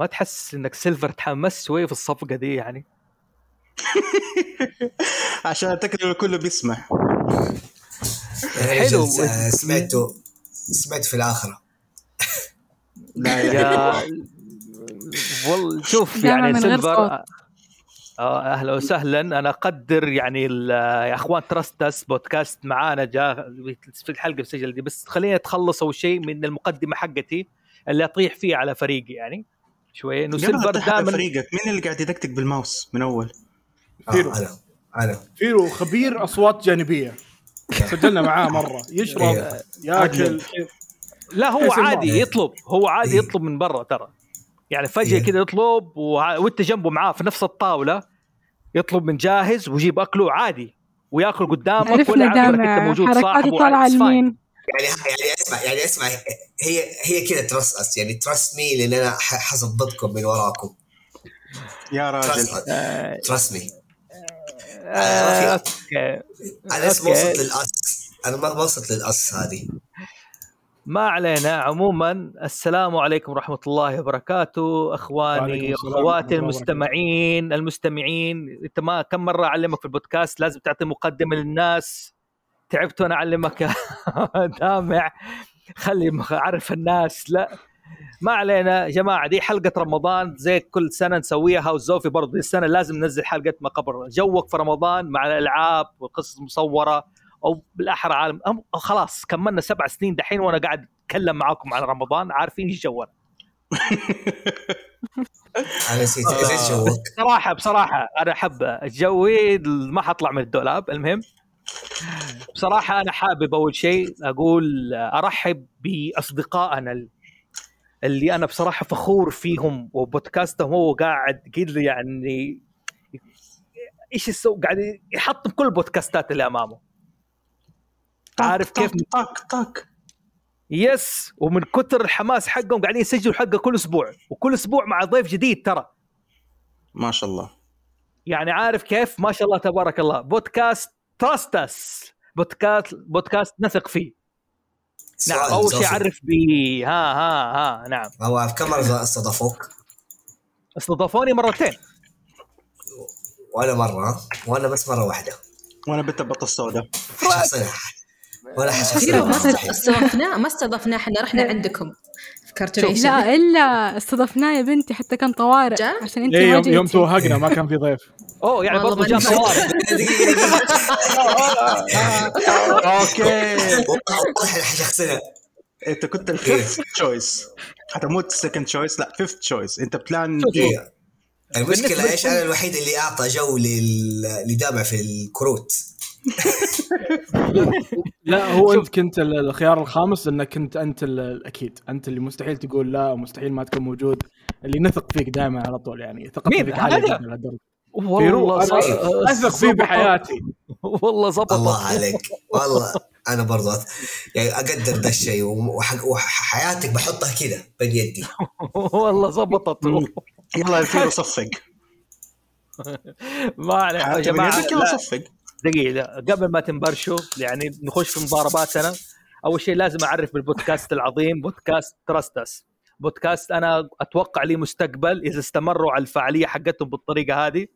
وما تحس إنك سيلفر تحمس شوي في الصفقة دي يعني؟ عشان تكتب كله بيسمع. حلو. سمعته سمعت في الآخرة. لا يا والله شوف يعني سيلفر آه، أهلا وسهلا. أنا أقدر يعني يا أخوان ترستس بودكاست معانا جاء في الحلقة السجل دي بس خلينا نتخلص أول شيء من المقدمة حقتي اللي أطيح فيه على فريقي يعني. شوي إنه سيلفر دائما فريقك. مين اللي قاعد يدقدق بالماوس من أول؟ فيرو. أنا أنا فيرو خبير أصوات جانبية. سجلنا معاه مرة. يشرب إيه. ياكل. لا هو عادي يطلب. هو عادي إيه. يطلب من برا ترى. يعني فجأة إيه. كذا يطلب وانت جنبه معاه في نفس الطاولة يطلب من جاهز ويجيب أكله عادي. وياكل قدامك ولا عارف إنت موجود صاحبه طالعة لمين؟ يعني يعني اسمع يعني اسمع هي هي كذا trust يعني trust me لأن أنا حظبطكم من وراكم. يا راجل. trust me okay. أنا اسمه وصلت للأس؟ أنا ما وصلت للأس هذه. ما علينا. عموما السلام عليكم ورحمة الله وبركاته. أخواني أخواتي المستمعين المستمعين. إنت ما كم مرة أعلمك في البودكاست؟ لازم تعطي مقدمة للناس. تعبت وأنا اعلمك دامع. خلي اعرف الناس. لا ما علينا يا جماعة دي حلقة رمضان. زي كل سنة نسويها وزوفي برضه السنة لازم ننزل حلقة ما قبل. جوك في رمضان مع الألعاب والقصص المصورة. أو بالأحرى عالم. خلاص كملنا سبع سنين دحين وأنا قاعد أتكلم معاكم عن رمضان. عارفين إيش جونا أنا نسيت إيش جوك. بصراحه بصراحة أنا أحب جوي ما حطلع من الدولاب. المهم بصراحة أنا حابب أول شيء أقول أرحب بأصدقائنا اللي أنا بصراحة فخور فيهم وبودكاستهم هو قاعد كذا يعني إيش يسوي؟ قاعد يحطم كل البودكاستات اللي أمامه. عارف كيف؟ طاك طاك يس ومن كثر الحماس حقهم قاعدين يسجلوا حلقه كل أسبوع وكل أسبوع مع ضيف جديد ترى. ما شاء الله. يعني عارف كيف؟ ما شاء الله تبارك الله. بودكاست Trust Us بودكاست بودكاست نثق فيه. نعم أول شيء عرف ب ها ها ها نعم. هو كم مره استضافوك؟ استضافوني مرتين. ولا مرة وأنا بس مرة واحدة. وأنا بنت البطه السوداء ولا ما استضفناه ما استضفناه إحنا رحنا عندكم. في Cartoonation لا إلا استضفناه يا بنتي حتى كان طوارئ عشان أنت إيه، يوم, يوم توهقنا ما كان في ضيف. أوه يعني برضه جاء طوارئ أوكي. شخصنا أنت كنت الفيفث تشويس حتموت سكند تشويس لا فيفث تشويس أنت بلان المشكلة إيش؟ أنا الوحيد اللي أعطى جو لدامع في الكروت. لا هو أنت كنت الخيار الخامس إنك كنت أنت الأكيد. أنت اللي مستحيل تقول لا ومستحيل ما تكون موجود. اللي نثق فيك دائما على طول يعني ثقتنا فيك عاليه والله أثق فيه بحياتي. والله ظبط الله عليك. والله أنا برضه يعني أقدر ذا الشيء وحياتك بحطها كذا بين يدي. والله ظبطت يلا يا صفق. ما عليك يا جماعة. صفق. دقيقة قبل ما تنبرشوا يعني نخش في مضارباتنا. أول شيء لازم أعرف بالبودكاست العظيم بودكاست تراستس بودكاست أنا أتوقع لي مستقبل إذا استمروا على الفعالية حقتهم بالطريقة هذه.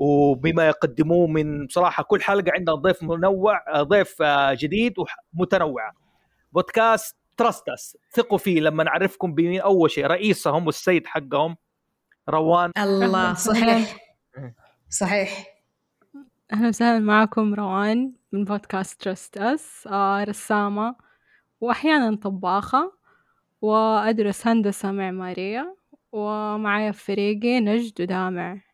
وبما يقدموه من بصراحة كل حلقة عندنا ضيف منوع ضيف جديد ومتنوعه بودكاست تراستس ثقوا فيه لما نعرفكم بمين أول شيء. رئيسهم والسيد حقهم. روان. الله صحيح. صحيح. أهلا وسهلا معكم روان من بودكاست ترست أس. آه رسامة. وأحيانا طباخة. وأدرس هندسة معمارية. ومعايا في فريقي نجد ودامع.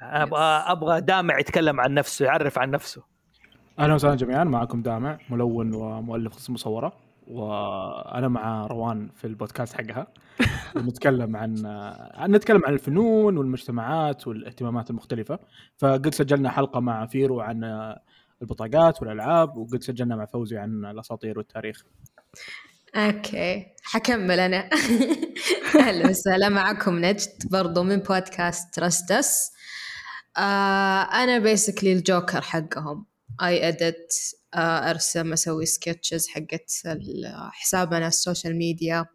أبغى أبغى دامع يتكلم عن نفسه يعرف عن نفسه. أهلا وسهلا جميعا معكم دامع ملون ومؤلف قصة مصورة وأنا مع روان في البودكاست حقها. ونتكلم عن نتكلم عن الفنون والمجتمعات والإهتمامات المختلفة. فقد سجلنا حلقة مع فيرو عن البطاقات والألعاب وقد سجلنا مع فوزي عن الأساطير والتاريخ. okay. حكمل أنا. أهلا وسهلا معكم نجد برضو من بودكاست Trust Us آه أنا basically الجوكر حقهم. I edit أرسم أسوي sketches حقت حسابنا ال social media.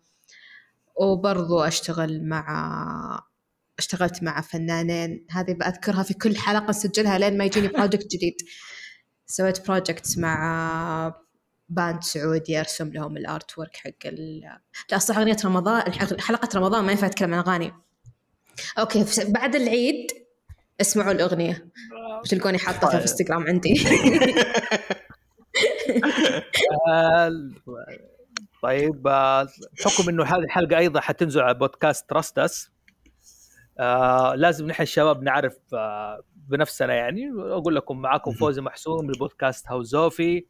وبرضو أشتغل مع اشتغلت مع فنانين. هذه بأذكرها في كل حلقة سجلها لين ما يجيني project جديد. سويت project مع band سعودي أرسم لهم ال artwork حق ال... لا صح أغنية رمضان حلقة رمضان ما ينفع أتكلم عن أغاني. okay بعد العيد اسمعوا الأغنية. تلقوني حاطة في الانستغرام عندي. طيب بحكم إنه هذه الحلقة أيضا حتنزل على بودكاست Trust Us آه لازم نحن الشباب نعرف آه بنفسنا يعني. أقول لكم معاكم فوزي محسوم البودكاست هاوزوفي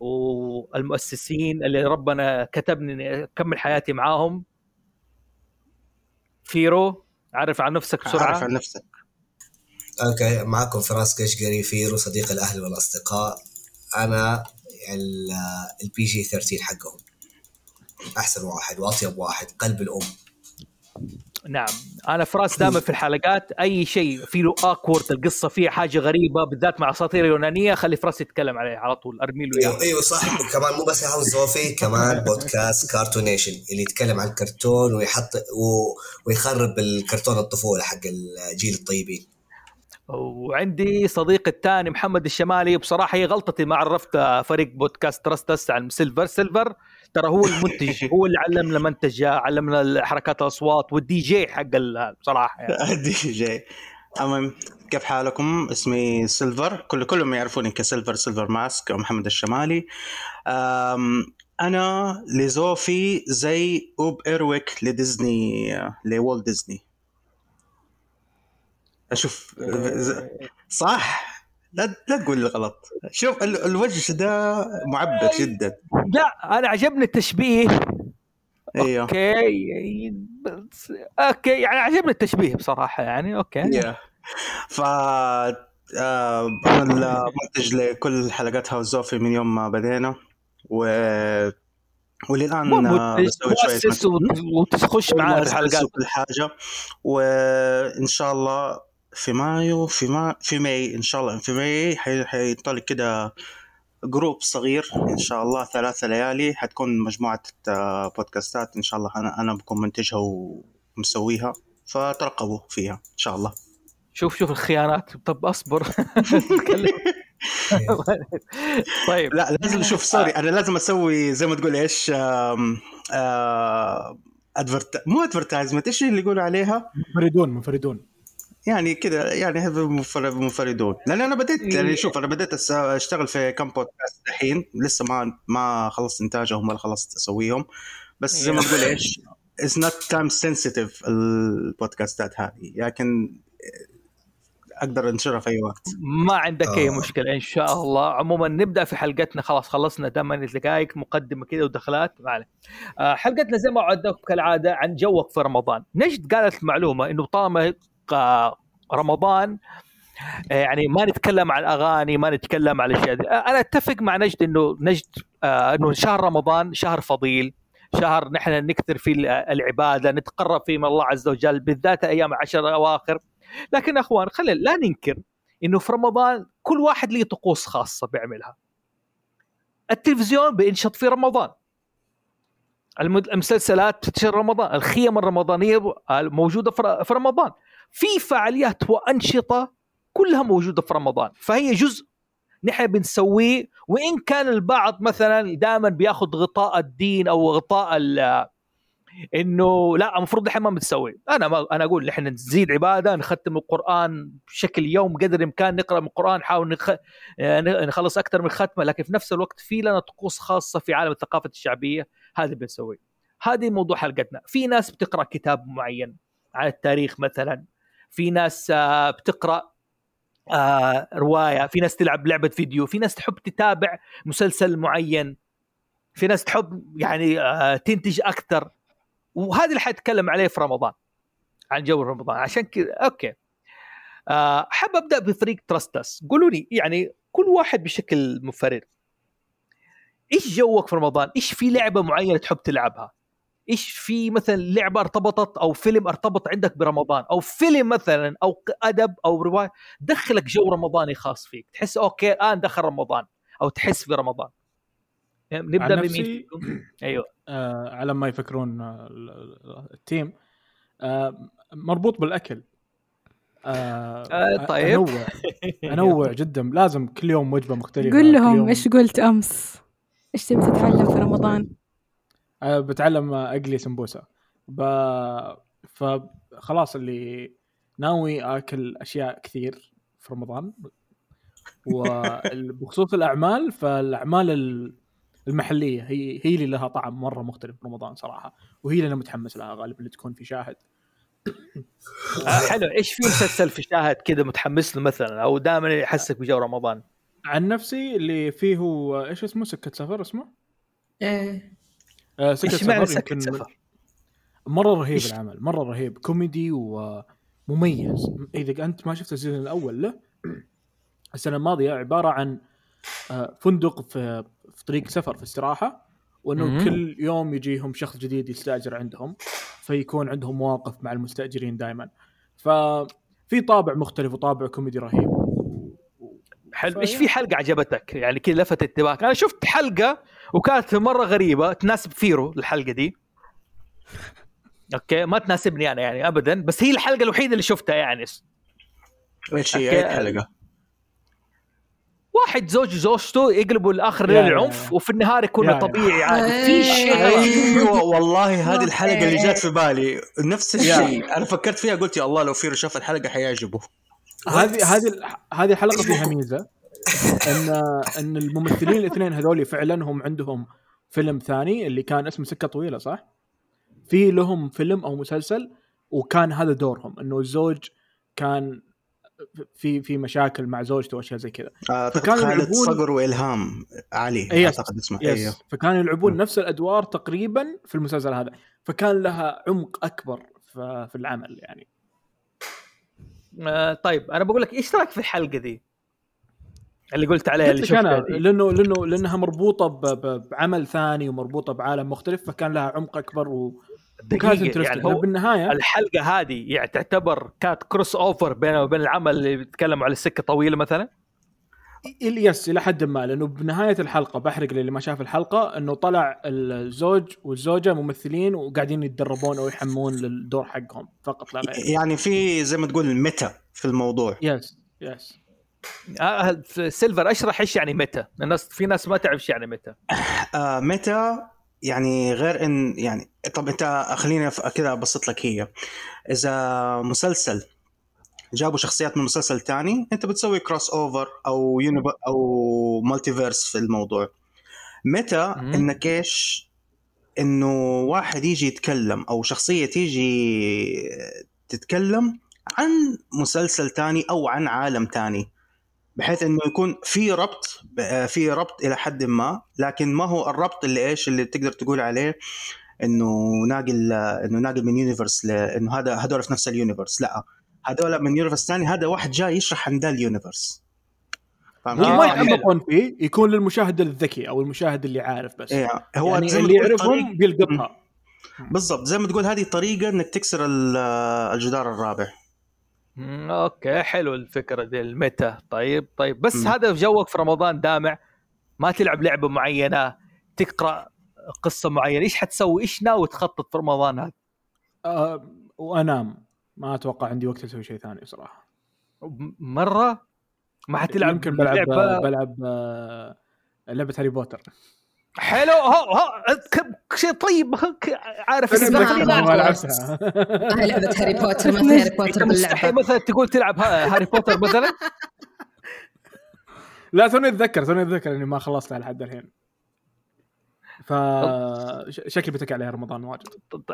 والمؤسسين اللي ربنا كتبني اني اكمل حياتي معاهم. فيرو عرف عن نفسك بسرعة. عرف عن نفسك. okay معكم فراس كشقري فيرو صديق الأهل والأصدقاء. أنا ال PG 13 حقهم. أحسن واحد وأطيب واحد قلب الأم. نعم. أنا فراس دائما في الحلقات أي شيء في له awkward القصة فيها حاجة غريبة بالذات مع أساطير يونانيه خلي فراس يتكلم عليه على طول. أرمي له أيوه أيوه صح. كمان مو بس هاوس زوفي كمان بودكاست كارتونيشن اللي يتكلم عن الكرتون ويحط و... ويخرب الكرتون الطفولة حق الجيل الطيبين. وعندي صديق الثاني محمد الشمالي بصراحة هي غلطتي ما عرفت فريق بودكاست تراستس عن سيلفر. سيلفر ترى هو المنتج هو اللي علمنا منتج علمنا حركات الأصوات والدي جي حق بصراحة يعني. الدي جي. المهم كيف حالكم؟ اسمي سيلفر. كل كلهم يعرفوني كسيلفر سيلفر ماسك أو محمد الشمالي. أنا لزوفي زي Ub Iwerks لديزني لوالت ديزني. أشوف صح. لا لا تقول لي غلط. شوف الوجه ده معبر جدا. لا أنا عجبني التشبيه. أيوه. okay. okay يعني عجبني التشبيه بصراحة يعني okay. yeah. ف آه أنا المنتج لكل حلقات هاوس زوفي من يوم ما بدينا و وللان بسوي شوية وتخش معنا الحلقات كل حاجة. وإن شاء الله في مايو في ما في May إن شاء الله. في May حينطلق كده جروب صغير إن شاء الله ثلاثة ليالي. حتكون مجموعة آه، بودكاستات إن شاء الله أنا أنا بكون منتجها ومسويها. فترقبوا فيها إن شاء الله. شوف شوف الخيانات طب أصبر. طيب. لا لازم شوف sorry أنا لازم أسوي زي ما تقول إيش advert مو advertisement إيش اللي يقولوا عليها؟ منفردون منفردون. يعني كذا يعني هذا منفردون. لأن أنا بديت يعني إيه. شوف أنا بديت أشتغل في كم بودكاست الحين. لسه ما ما خلصت إنتاجهم ولا خلصت أسويهم. بس زي ما تقول إيش it's not time sensitive البودكاستات هذه. لكن أقدر أنشرها في أي وقت. ما عندك أي آه. مشكلة إن شاء الله. عموما نبدأ في حلقتنا. خلاص خلصنا. 8 دقائق مقدمة كذا ودخلات ما آه حلقتنا زي ما وعدتكم كالعادة عن جوك في رمضان. نجد قالت معلومه إنه طالما رمضان آه، يعني ما نتكلم عن أغاني ما نتكلم عن الاشياء دي أنا أتفق مع نجد إنه نجد آه، إنه شهر رمضان شهر فضيل شهر نحن نكثر فيه العبادة نتقرب فيه من الله عز وجل بالذات أيام العشر الأواخر. لكن أخوان خلينا لا ننكر إنه في رمضان كل واحد له طقوس خاصة بيعملها. التلفزيون بينشط في رمضان. المسلسلات شهر رمضان. الخيم الرمضانية موجودة في رمضان. في فعاليات وأنشطة كلها موجودة في رمضان. فهي جزء نحن بنسويه وإن كان البعض مثلا دائما بيأخذ غطاء الدين أو غطاء إنه لا المفروض نحن ما بنسوي أنا ما أنا أقول نحن نزيد عبادة نختم القرآن بشكل يوم قدر الإمكان نقرأ من القرآن نحاول نخ... نخلص أكثر من ختمه لكن في نفس الوقت في لنا طقوس خاصة في عالم الثقافة الشعبية هذه بنسوي هذه موضوع حلقتنا. في ناس بتقرأ كتاب معين عن التاريخ مثلا. في ناس آه، بتقرأ آه، رواية في ناس تلعب لعبة فيديو في ناس تحب تتابع مسلسل معين في ناس تحب يعني آه، تنتج أكثر وهذا اللي حاتكلم عليه في رمضان عن جو رمضان عشان كذا okay حاب أبدأ بفريق تراستس قولوا لي يعني كل واحد بشكل منفرد إيش جوك في رمضان؟ إيش في لعبة معينة تحب تلعبها؟ إيش في مثلا لعبة ارتبطت أو فيلم ارتبط عندك برمضان أو فيلم مثلا أو أدب أو رواية دخلك جو رمضاني خاص فيك. تحس okay الان دخل رمضان أو تحس في رمضان نبدأ عن بمين؟ أيوه. آه على ما يفكرون آه، ال- ال- team. آه مربوط بالأكل. آه آه، طيب. أنوع. أنوع جدا. لازم كل يوم وجبة مختلفة. قل لهم إيش قلت أمس؟ إيش تبي تتعلم في رمضان؟ آه بتعلم آه، اقلي سمبوسة. ب... فخلاص اللي ناوي آكل أشياء كثير في رمضان. وبخصوص الأعمال فالأعمال ال- المحلية هي هي اللي لها طعم مرة مختلف في رمضان صراحة. وهي اللي أنا متحمس لها غالبا اللي تكون في شاهد. آه حلو. إيش في مسلسل في شاهد كذا متحمس له مثلا؟ أو دائما يحسك بجو رمضان؟ عن نفسي اللي فيه هو إيش اسمه؟ سكة سفر اسمه؟ إيه. آه سكة إيش معنى سكت يمكن سفر؟ مرة رهيب؟ العمل مرة رهيب كوميدي ومميز إذا أنت ما شفت ال season الأول له السنة الماضية عبارة عن آه، فندق في في طريق سفر في استراحة وإنه مم. كل يوم يجيهم شخص جديد يستأجر عندهم فيكون عندهم مواقف مع المستأجرين دائما ففي طابع مختلف وطابع كوميدي رهيب حلو. إيش في حلقة عجبتك يعني كذا لفت انتباهك أنا شفت حلقة وكانت مرة غريبة تناسب فيرو الحلقة دي okay ما تناسبني أنا يعني ابدا بس هي الحلقة الوحيدة اللي شفتها يعني إيش هي okay. أي حلقة؟ واحد زوج وزوجته يقلبوا يا- للعنف يا. وفي النهار يكون. طبيعي عادي أي- في شيء. أيوه والله هذه الحلقة اللي. جات في بالي نفس الشيء أنا فكرت فيها قلت يا الله لو فيرو شاف الحلقة حيعجبه هذه هذه هذه الحلقة فيها ميزة ان إن الممثلين الاثنين هذول فعلا هم عندهم فيلم ثاني اللي كان اسمه سكة طويلة صح؟ في لهم فيلم أو مسلسل وكان هذا دورهم إنه الزوج كان في في مشاكل مع زوجته وأشياء زي كذا أعتقد فكانوا يلعبون- صقر وإلهام علي إيه، أعتقد اسمه yes أيوه فكانوا يلعبون. نفس الأدوار تقريبا في المسلسل هذا فكان لها عمق أكبر في في العمل يعني آه طيب أنا بقول لك إيش رأيك في الحلقة دي؟ اللي قلت عليها قلت اللي دي. لأنه لأنه لأنها مربوطة بعمل ثاني ومربوطة بعالم مختلف فكان لها عمق أكبر و... وكانت دقيقة، interesting يعني هو بالنهاية الحلقة هذه يعني تعتبر كانت crossover بينه وبين العمل اللي بيتكلموا على السكه طويلة مثلا؟ yes إلى حد ما لأنه بنهاية الحلقة بحرق للي ما شاف الحلقة إنه طلع الزوج والزوجة ممثلين وقاعدين يتدربون أو يحمون للدور حقهم فقط لا غير. يعني في زي ما تقول meta في الموضوع. yes yes آه سيلفر أشرح إيش يعني meta الناس في ناس ما تعرف إيش يعني متى آه ميتا يعني غير إن يعني طب أنت خليني كذا أبسط لك هي. إذا مسلسل جابوا شخصيات من مسلسل تاني أنت بتسوي crossover أو univ أو multiverse في الموضوع. متى. إنك إيش؟ إنه واحد يجي يتكلم أو شخصية تيجي تتكلم عن مسلسل تاني أو عن عالم تاني. بحيث إنه يكون في ربط في ربط إلى حد ما. لكن ما هو الربط اللي إيش اللي تقدر تقول عليه؟ إنه ناقل إنه ناقل من universe إنه هذا هذول في نفس ال universe لا هذول من universe ثاني هذا واحد جاي يشرح عن ذا ال universe كيف؟ ما حلو. يتعمقون فيه يكون للمشاهد الذكي أو المشاهد اللي عارف بس. إيه هو يعني اللي يعرفهم بيلقطها. بالضبط زي ما تقول هذه طريقة إنك تكسر ال- الجدار الرابع. okay حلو الفكرة دي ال meta. طيب طيب بس مم. هذا في جوك في رمضان دامع ما تلعب لعبة معينة تقرأ قصة معينة إيش حتسوي؟ إيش ناوي تخطط في رمضان هذا؟ آه وأنام. ما أتوقع عندي وقت أسوي شيء ثاني صراحة م- مرة؟ ما حتلعب يمكن بلعب لعبة؟ بلعب آه، لعبة هاري بوتر. حلو هو هو شيء طيب عارف اسمها ما. لعبتها هاي لعبة هاري بوتر ما في هاري بوتر مستحي باللعبة. مثلا تقول تلعب ها- هاري بوتر مثلا؟ لا توني أتذكر توني أتذكر إني ما خلصتها لحد الحين. ف شكلي بتكي عليها رمضان واجد.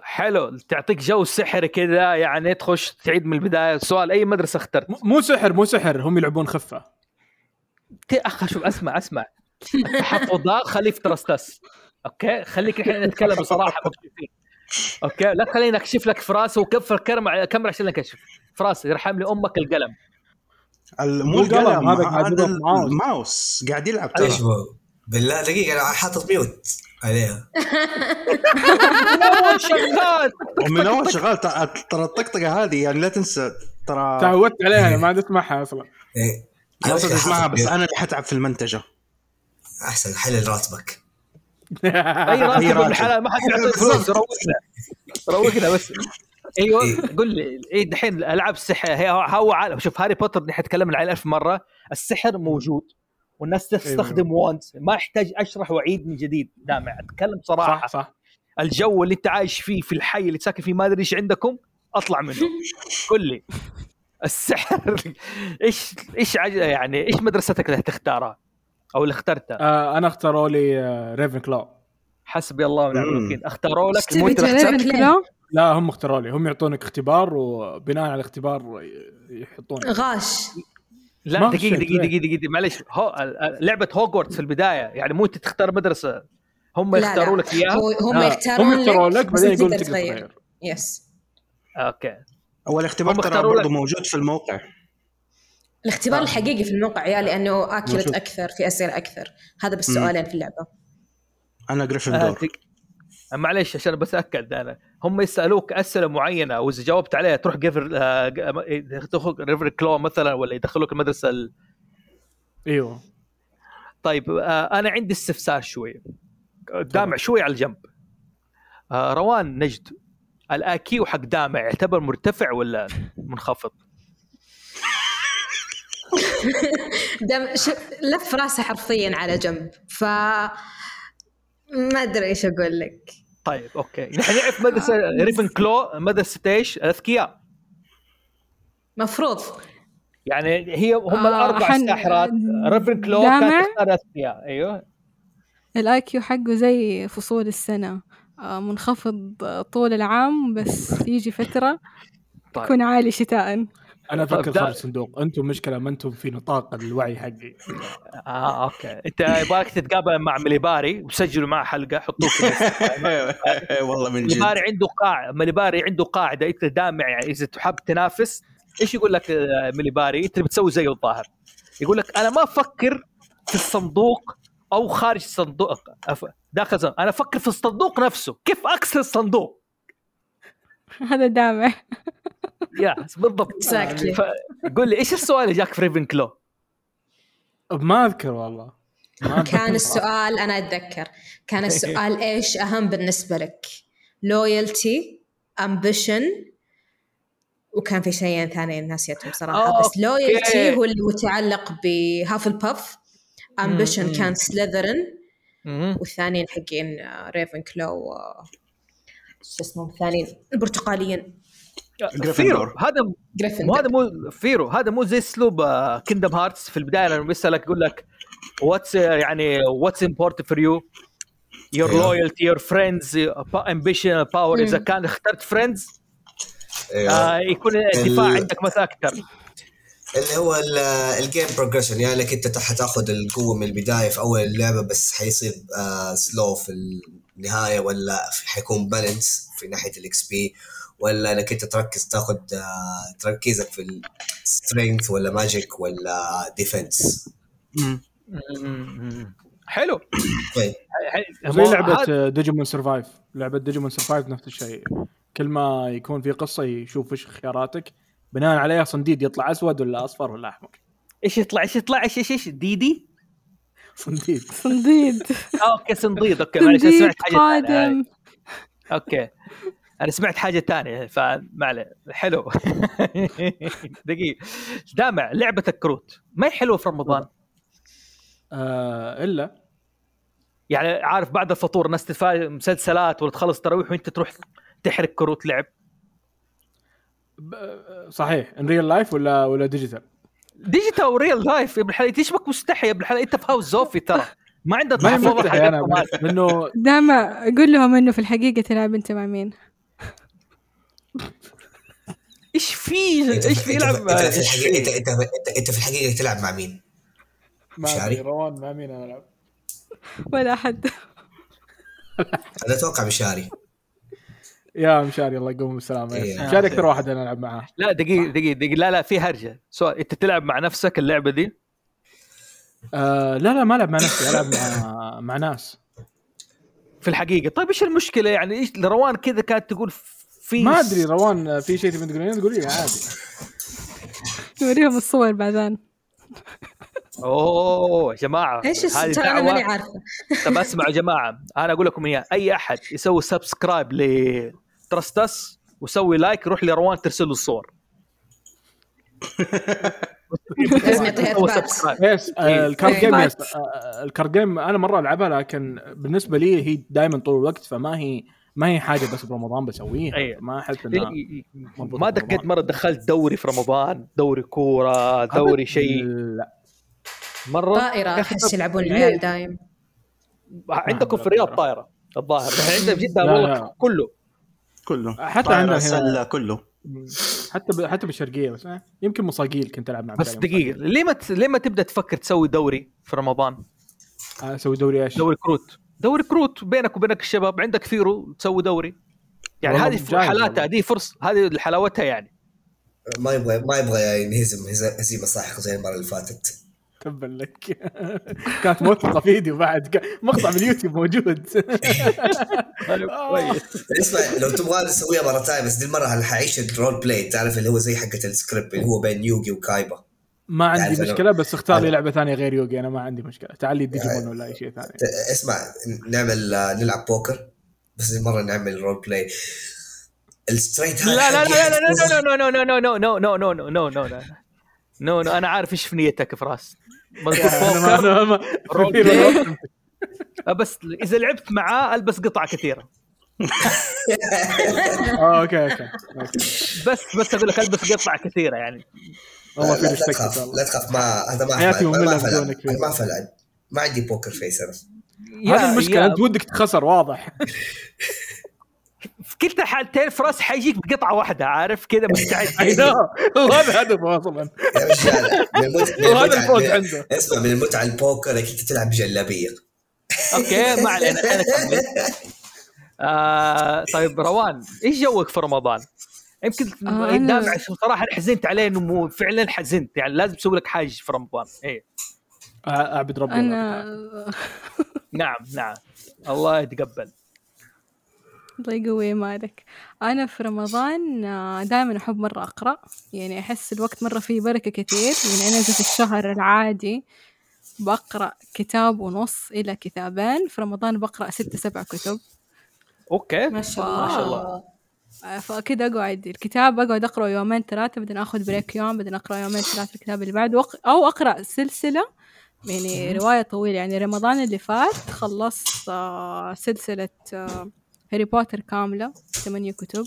حلو. تعطيك جو سحري كذا يعني تخش تعيد من البداية. سؤال أي مدرسة اخترت؟ مو سحر مو سحر هم يلعبون خفة. أخ شوف أسمع أسمع. التحفظات خليه في ترستس. okay؟ خليك الحين نتكلم بصراحة. okay؟ لا خليني أكشف لك فراس وكفر كرم كاميرا عشان أكشف. فراس يرحم لي أمك القلم. ال- مو القلم، هذا قاعد. الماوس. قاعد يلعب ترى. إيش هو؟ بالله دقيقة أنا حاطط ميوت عليها. شغال. ومن أول شغال ترى الطقطقة هذه يعني لا تنسى ترى تعودت عليها ما عاد أسمعها أصلا. تسمعها حاطط بس. أنا اللي حتعب في المنتجة. أحسن حلل راتبك. أي راتب ابن الحلال ما حد يعطيك فلوس روقنا. روقنا بس. أيوه قول لي إيه دحين الألعاب السحر هي هو عالم. شوف هاري بوتر نحن تكلمنا عليه ألف مرة. السحر موجود والناس تستخدم وانز ما يحتاج أشرح واعيد من جديد دامع. أتكلم صراحة. صح صح. الجو اللي أنت عايش فيه في الحي اللي ساكن فيه ما أدري إيش عندكم أطلع منه. قل لي. السحر إيش إيش عج... يعني إيش مدرستك اللي تختارها أو اللي اخترتها آه أنا اختاروا لي آه ريفن كلو حسبي الله ونعم. الوكيل. اختاروا لك مو انت لا هم اختاروا لي. هم يعطونك اختبار وبناء على الاختبار يحطونك. غاش. لا دقيقه شيء. دقيقة دقيقة معلش هو لعبة هوجورتس في البداية. يعني مو انت تختار مدرسة. هم. يختاروا لك إياها؟ هم آه، يختارون هم يختاروا لك بس بعدين أنت يقولوا تقدر تغير. yes okay. اول اختبار ترى برضه موجود في الموقع. الاختبار آه. الحقيقي في الموقع يا لأنه accurate. أكثر في أسئلة أكثر. هذا بس سؤالين في اللعبة. أنا آه Gryffindor دق- معلش عشان بس اكد أنا هم يسألوك أسئلة معينة وإذا جاوبت عليها تروح جيفر آه، ريفر كلو مثلا ولا يدخلوك المدرسة ال... إيوه. طيب آه أنا عندي استفسار شوي. دامع شوي على الجنب. آه روان نجد. الآكيو حق دامع يعتبر مرتفع ولا منخفض؟ دم ش... لف راسه حرفيا على جنب. ف ما أدري إيش أقول لك. طيب okay. نحن نعرف مدرسه Ravenclaw مدرسه إيش؟ الاذكياء مفروض. يعني هي هم آه، الأربع حن- ساحرات. Ravenclaw دامع؟ كانت تختار الاذكياء أيوه. ال IQ حقه زي فصول السنة. آه، منخفض طول العام بس يجي فترة طيب. يكون عالي شتاء. أنا أفكر خارج الصندوق. أنتم مشكلة ما أنتم في نطاق الوعي حقي. آه okay. أنت يبغاك تتقابل مع مليباري وسجلوا معه حلقة حطوه في. والله من جد. مليباري عنده قاعدة مليباري عنده قاعدة. أنت دامع يعني إذا تحب تنافس إيش يقول لك آه، مليباري؟ أنت بتسوي زيه الظاهر. يقول لك أنا ما أفكر في الصندوق أو خارج الصندوق. داخل الصندوق. أنا أفكر في الصندوق نفسه. كيف اكسر الصندوق؟ هذا دامع. يا بالضبط. قول لي إيش السؤال اللي جاك في ريفن كلو ما أذكر والله ما أتذكر كان. السؤال أنا أتذكر كان السؤال إيش أهم بالنسبة لك loyalty ambition وكان في شيئين ثانيين ناسيتهم صراحة okay. بس loyalty هو اللي متعلق ب Hufflepuff ambition. كان Slytherin. والثانيين حقين Ravenclaw شو اسمهم الثانيين البرتقاليين فيرو. Gryffindor. هذا مو Gryffindor هذا مو فيرو. هذا مو زي اسلوب Kingdom Hearts في البداية لما بيسألك يقول لك what's يعني what's important for you your. loyalty your friends ambition power إذا. كان اخترت فريندز أيوه يكون الدفاع ال- عندك مثلا أكثر. اللي هو ال- ال game progression يعني انك أنت حتاخذ القوة من البداية في أول اللعبة بس حيصير آه slow في النهاية ولا حيكون balance في ناحية ال XP ولا إنك أنت تركز تاخذ آه تركيزك في ال strength ولا magic ولا defense حلو. طيب. زي لعبة Digimon Survive لعبة Digimon Survive نفس الشيء. كل ما يكون في قصة يشوف إيش خياراتك بناء عليها صنديد يطلع أسود ولا أصفر ولا أحمر. إيش يطلع؟ إيش يطلع؟ إيش إيش إيش؟ ديدي؟ صنديد. صنديد. آه، okay صنديد. okay معلش سمعت حاجة. أوكي. أنا سمعت حاجة ثانية فما عليه. حلو. دقيقه دامع لعبة الكروت. ما هي حلوة في رمضان؟ آه إلا. يعني عارف بعد الفطور ناس تتفاجئ مسلسلات ولا تخلص تراويح وأنت تروح تحرق كروت لعب؟ صحيح. in real life ولا ولا digital digital و real life يا ابن الحلال تشبك مستحي يا ابن الحلال أنت في هاوس زوفي ترى. ما عندك ما هي محفظه مفتحي أنا حقت لأنه دامع قول لهم إنه في الحقيقة تلعب أنت مع مين. إيش في؟ إيش في يلعب أنت في إيش الحقيقة في؟ أنت انت أنت, في الحقيقة تلعب مع مين؟ شعري؟ أدري، روان مع مين أنا ألعب؟ ولا أحد. أنا أتوقع مشاري يا مشاري الله يقوم بالسلامة. إيه. مشاري أكثر واحد أنا ألعب معاه. لا دقيقه دقيقه دقيقة. لا لا في هرجة. سؤال أنت تلعب مع نفسك اللعبة دي؟ آه لا لا ما ألعب مع نفسي ألعب مع مع ناس. في الحقيقة. طيب إيش المشكلة؟ يعني إيش روان كذا كانت تقول في ما أدري روان في شيء تبي تقولين؟ تقولي لي عادي. نوريهم الصور بعدين أوه يا جماعة إيش هذه الس- ترى أنا ماني عارفة. طب اسمعوا يا جماعة أنا أقول لكم إياها أي أحد يسوي subscribe لترستس ويسوي like يروح لروان ترسل له الصور. لازم يعطيها. ال card. game ال card game أنا مرة ألعبها لكن بالنسبة لي هي دائما طول الوقت فما هي ما هي حاجة بس برمضان بسويها أيوة. ما أحس إنها ما دقيت مرة دخلت دوري في رمضان دوري كورة دوري شيء. لا. مرة طائرة أحس يلعبون؟ العيال دايم. عندكم في الرياض طايره الظاهر. عندنا في جدة والله. كله. كله. حتى عندنا هنا كله. حتى ب... حتى بالشرقية بس آه، يمكن مصاقيل كنت ألعب مع بس دقيقة ليه ما ت... ليه ما تبدأ تفكر تسوي دوري في رمضان؟ مصاقيل. آه، أسوي دوري إيش؟ دوري كروت. دوري كروت بينك وبينك الشباب عندك فيرو تسوي دوري. يعني هذه حالاتها. هذه فرصه هذه حلاوتها يعني. ما يبغى ما يبغى ينهزم هز- هزيمه ساحقه زي المرة اللي فاتت. تبا لك. كانت موثقه فيديو بعد مقطع باليوتيوب موجود. كويس. اسمع لو تبغى نسويها مرة ثانية بس دي المرة حعيش ال role play تعرف اللي هو زي حقة السكريبت اللي هو بين يوغي وكايبا. ما عندي أنا- مشكله بس اختار لي لعبه ثانية غير يوغي أنا ما عندي مشكله تعال لي ديجيمون ولا اي شيء ثاني اسمع نعمل آه، نلعب بوكر بس المره نعمل role play ال strip لا لا لا لا لا لا لا لا لا لا لا لا لا لا لا لا لا no no أنا عارف إيش في نيتك في- play. بس اذا لعبت معاه البس قطع كثيره آه okay okay. بس بس أقول لك البس قطع كثيره يعني والله في لا, لا respect تخاف لا تخاف ما هذا ما حياتي ما- ما مملة. بدونك ما اعرف ألعب. ما عندي poker face أنا هذه المشكلة أنت ودك تخسر واضح. في كلتا الحالتين فراس حيجيك بقطعة واحدة عارف؟ كذا مستعد. وهذا هدفه أصلا. يا رجال وهذا المتعة- الفوز عنده. اسمع من المتعه البوكر إنك أنت تلعب بجلابيه okay ما علينا آه طيب روان إيش جوك في رمضان؟ يمكن آه، أنا- دامع صراحة أنا حزنت عليه إنه مو فعلا حزنت يعني لازم تسوي لك حاجة في رمضان. إيه. أعبد ربي أنا نعم نعم. الله يتقبل. الله يقوي مالك. أنا في رمضان دائما أحب مرة أقرأ. يعني أحس الوقت مرة فيه بركة كثير. يعني أنا في الشهر العادي بقرأ كتاب ونص إلى كتابين. في رمضان بقرأ ستة سبع كتب. okay. ما شاء. الله. ما شاء الله. فأكيد أقعد الكتاب أقعد أقرأ يومين ثلاثة بعدين آخذ break يوم بعدين أقرأ يومين ثلاثة الكتاب اللي بعده وق... أو أقرأ سلسلة. يعني رواية طويلة. يعني رمضان اللي فات خلصت آه، سلسلة آه، هاري بوتر كاملة ثمانية كتب.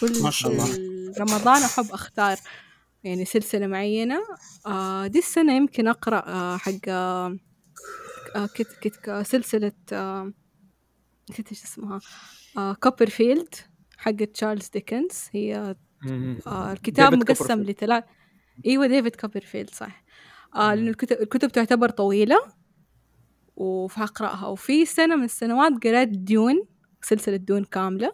كل ما شاء الله. رمضان أحب أختار يعني سلسلة معينة. آه، دي السنة يمكن أقرأ حق كت كت سلسلة نسيت إيش اسمها كوبرفيلد حق تشارلز ديكنز. هي. آه الكتاب ديفيد مقسم كوبرفيلد. لثلاث إيوه ديفيد كوبرفيلد صح. آه لأنه الكتب, الكتب تعتبر طويلة وفأقرأها وفي سنة من السنوات قرأت ديون سلسلة ديون كاملة.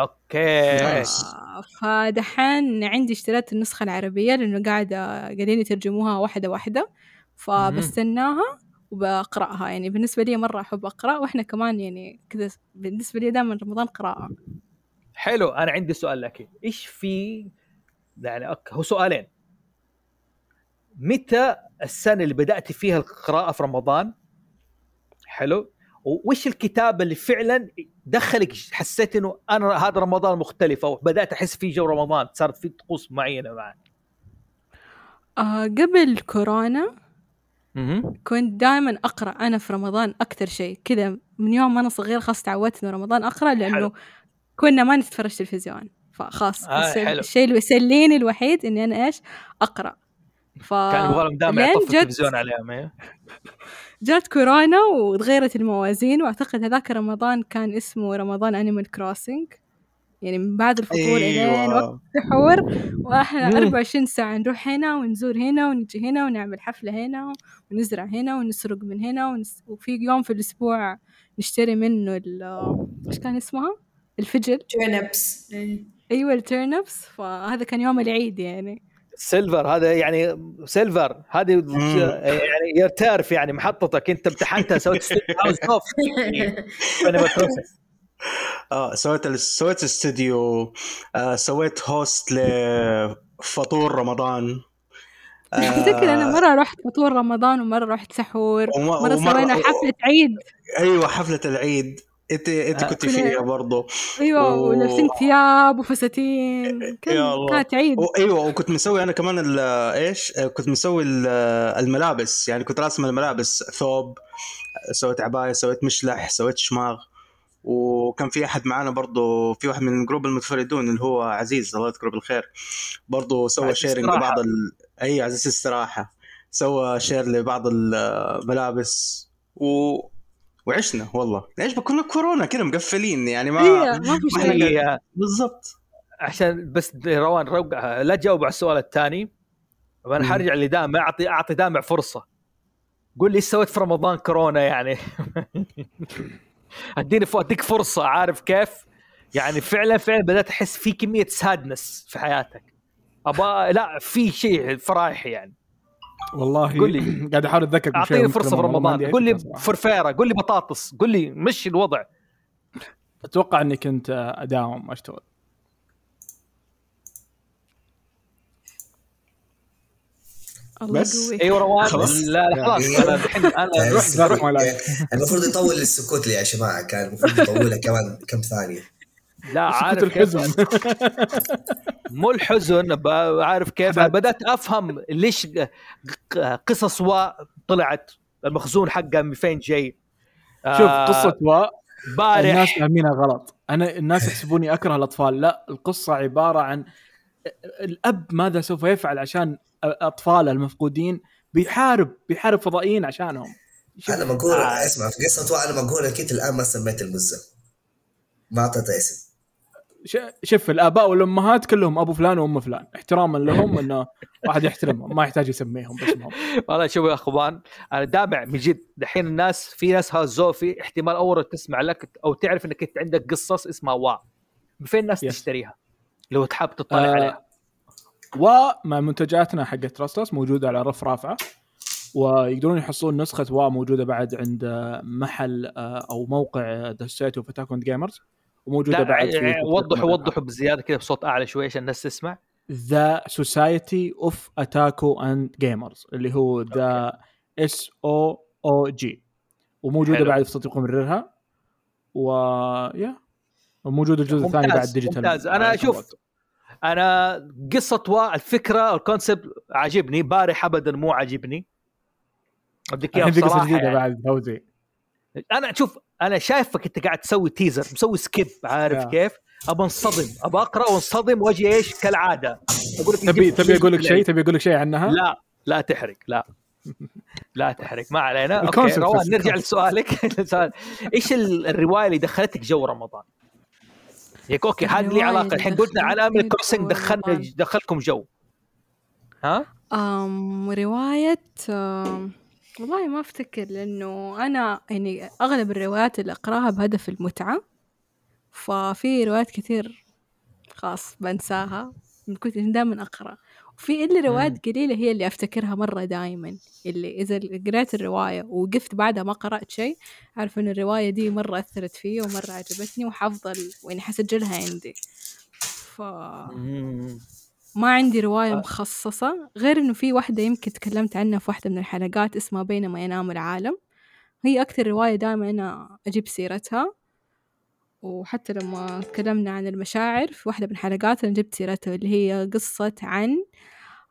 okay. آه فدحين عندي اشتريت النسخة العربية لأنه قاعدة قاعدين يترجموها واحدة واحدة. فبستناها وبقرأها. يعني بالنسبة لي مرة أحب أقرأ وإحنا كمان يعني كذا بالنسبة لي دائما رمضان قراءة. حلو أنا عندي سؤال لك إيش في يعني هو سؤالين. متى السنة اللي بدأت فيها القراءة في رمضان؟ حلو. وش الكتاب اللي فعلا دخلك حسيت إنه أنا هذا رمضان مختلف أو بدأت أحس فيه جو رمضان صارت في طقوس معينة معي آه قبل كورونا كنت دائما أقرأ أنا في رمضان أكتر شيء كذا من يوم ما أنا صغيرة خلاص تعودت إنه رمضان أقرأ لأنه حلو. كنا ما نتفرج تلفزيون فخلاص آه،. الشيء اللي يسليني الوحيد إني أنا إيش أقرأ ف كان لهم دائما يطفوا جت- التلفزيون عليهم إيه. جات كورونا وتغيرت الموازين وأعتقد هذاك رمضان كان اسمه رمضان Animal Crossing يعني من بعد الفطور إلين وقت السحور وإحنا مم. 24 ساعة نروح هنا ونزور هنا ونجي هنا ونعمل حفلة هنا ونزرع هنا ونسرق من هنا ونس... وفي يوم في الأسبوع نشتري منه ال إيش كان اسمها؟ الفجل ترنبس أيوة الترنبس فهذا كان يوم العيد يعني. سيلفر هذا يعني سيلفر. هذه. يعني يرتارف يعني محطتك. أنت امتحنتها سويت هاوس اوف. آه سويت سويت استوديو آه سويت host لفطور رمضان. أتذكر أنا مرة رحت فطور رمضان ومرة رحت سحور. ومرة- سوينا حفلة عيد. أيوه حفلة العيد. انت انت كنت فيها برضه أيوة و- ولابسين ثياب وفساتين. يا الله. كانت عيد. أيوه وكنت مسوي أنا كمان ال- إيش؟ كنت مسوي ال- الملابس. يعني كنت راسم الملابس. ثوب سويت عباية سويت مشلح سويت شماغ. وكان في أحد معانا برضه في واحد من group المتفردون اللي هو عزيز الله يذكره بالخير. برضه سوى sharing. لبعض ال... أي عزيز استراحه سوى share لبعض الملابس و... وعشنا والله. إيش كنا كورونا كده مقفلين؟ يعني ما أيوة ما في شيء. بالضبط. عشان بس روان روق لا تجاوب على السؤال الثاني. مم. أنا حرجع لدامع أعطي أعطي دامع فرصة. قول لي إيش سويت في رمضان كورونا يعني؟ أديني أديك فرصة عارف كيف؟ يعني فعلا فعلا بدأت أحس في كمية سادنس في حياتك. أبغى لا في شيء فرايح يعني. والله قول لي. قاعد أحاول أتذكر أعطيني فرصة في رمضان. قول لي. فرفيره قول لي بطاطس. قول لي مشي الوضع. أتوقع إني كنت أداوم أشتغل. الله بس. يقويك. أيوه روان. خلاص. لا لا خلاص. يعني- أنا الحين أنا يعني رحت المفروض يطول السكوت لي يا جماعة. كان المفروض يطولها كمان كم ثانية. لا عارف كيف الحزن. مو الحزن عارف كيف. بدأت أفهم ليش ق- قصص و طلعت. المخزون حقها من فين جاي. شوف قصة و الناس بارح فاهمينها غلط. أنا الناس يحسبوني أكره الأطفال. لا القصة عبارة عن الأب ماذا سوف يفعل عشان اطفاله المفقودين بيحارب بيحارب فضائيين عشانهم. أنا بقول آه. اسمع في قصة أنا بقول أكيد الآن ما سميت المزة. ما اعطيتها اسم. شوف الآباء والأمهات كلهم أبو فلان وأم فلان. احتراما لهم إنه واحد يحترمهم. ما يحتاج يسميهم باسمهم والله شوف يا أخوان أنا دامع من جد. دحين الناس في ناس هازوفي احتمال أول تسمع لك أو تعرف إنك أنت عندك قصص اسمها وا. من فين الناس يس. تشتريها؟ لو تحب تطلع آه، عليها. ومع منتجاتنا حقت تراستس موجودة على رف رافعة ويقدرون يحصلون نسخة وا موجودة بعد عند محل آه، أو موقع اوف اتاك جيمرز وموجودة لا بعد في يعني وضحوا وضحوا بزيادة كذا بصوت أعلى شوي عشان الناس تسمع. ذا سوسايتي اوف اتاكو اند جيمرز اللي هو ذا اس أو أو جي وموجودة حلو. بعد في تطبيق مبررها و يا وموجود الجزء الثاني ممتاز، بعد ديجيتال ممتاز. أنا شوف، أنا قصة وا الفكرة الكونسبت عاجبني. بارح ابدا مو عاجبني. اديك إياها في بصراحة جديدة يعني. بعد فوزي. أنا شوف أنا شايفك انت قاعد تسوي تيزر مسوي سكيب عارف يا. كيف؟ أبى انصدم أبى أقرأ وانصدم وأجي إيش كالعادة أقول لك تبي تبي أقول لك شيء تبي أقول لك شيء عنها لا لا تحرق لا لا تحرق ما علينا okay روان نرجع. لسؤالك سؤال. إيش ال- الرواية اللي دخلتك جو رمضان؟ ياك okay هذه لي علاقة الحين قلنا على Animal Crossing دخلنا. دخلكم جو ها؟ أم رواية أم والله ما أفتكر لأنه أنا يعني أغلب الروايات اللي أقرأها بهدف المتعة ففي روايات كثير خلاص بنساها كنت دائما أقرأ. وفي إلا روايات قليلة هي اللي أفتكرها مرة دائما اللي إذا قريت الرواية وقفت بعدها ما قرأت شيء أعرف إن الرواية دي مرة أثرت فيا ومرة عجبتني وحافظة ال- يعني حسجلها عندي. ف ما عندي رواية مخصصة غير إنه في واحدة يمكن تكلمت عنها في واحدة من الحلقات اسمها بينما ينام العالم. هي أكثر رواية دائما أنا أجيب سيرتها. وحتى لما تكلمنا عن المشاعر في واحدة من الحلقات أنا جبت سيرتها اللي هي قصة عن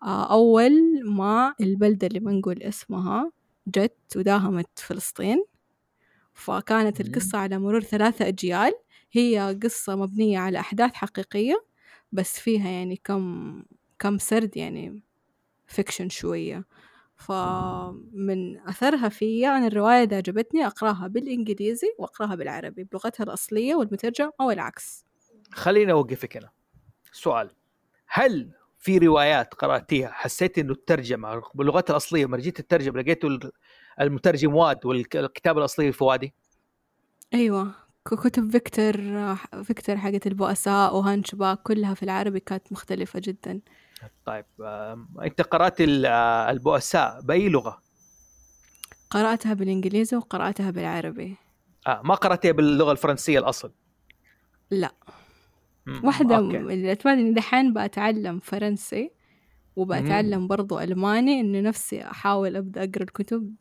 آه، أول ما البلدة اللي ما نقول اسمها جت وداهمت فلسطين. فكانت القصة على مرور ثلاثة أجيال. هي قصة مبنية على أحداث حقيقية. بس فيها يعني كم كم سرد يعني فيكشن شوية. فمن أثرها فيا أنا الرواية إذا عجبتني أقراها بالإنجليزي وأقراها بالعربي بلغتها الأصلية والمترجم أو العكس. خليني أوقفك هنا سؤال. هل في روايات قرأتيها حسيت إنه الترجمة باللغات الأصلية لما جيت الترجم لقيتوا ال- المترجم واد والكتابه الاصليه فوادي؟ أيوة. كتب فيكتور فيكتور حقت البؤساء و Hunchback كلها في العربي كانت مختلفة جدا. طيب أنت قرأت ال- آه، البؤساء بأي لغة؟ قرأتها بالإنجليزي وقرأتها بالعربي. آه ما قراتيها باللغة الفرنسية الأصل؟ لا. مم، واحدة. اللي أتمنى إني دحين بأتعلم فرنسي وبتعلم برضو ألماني إنه نفسي أحاول أبدأ أقرأ الكتب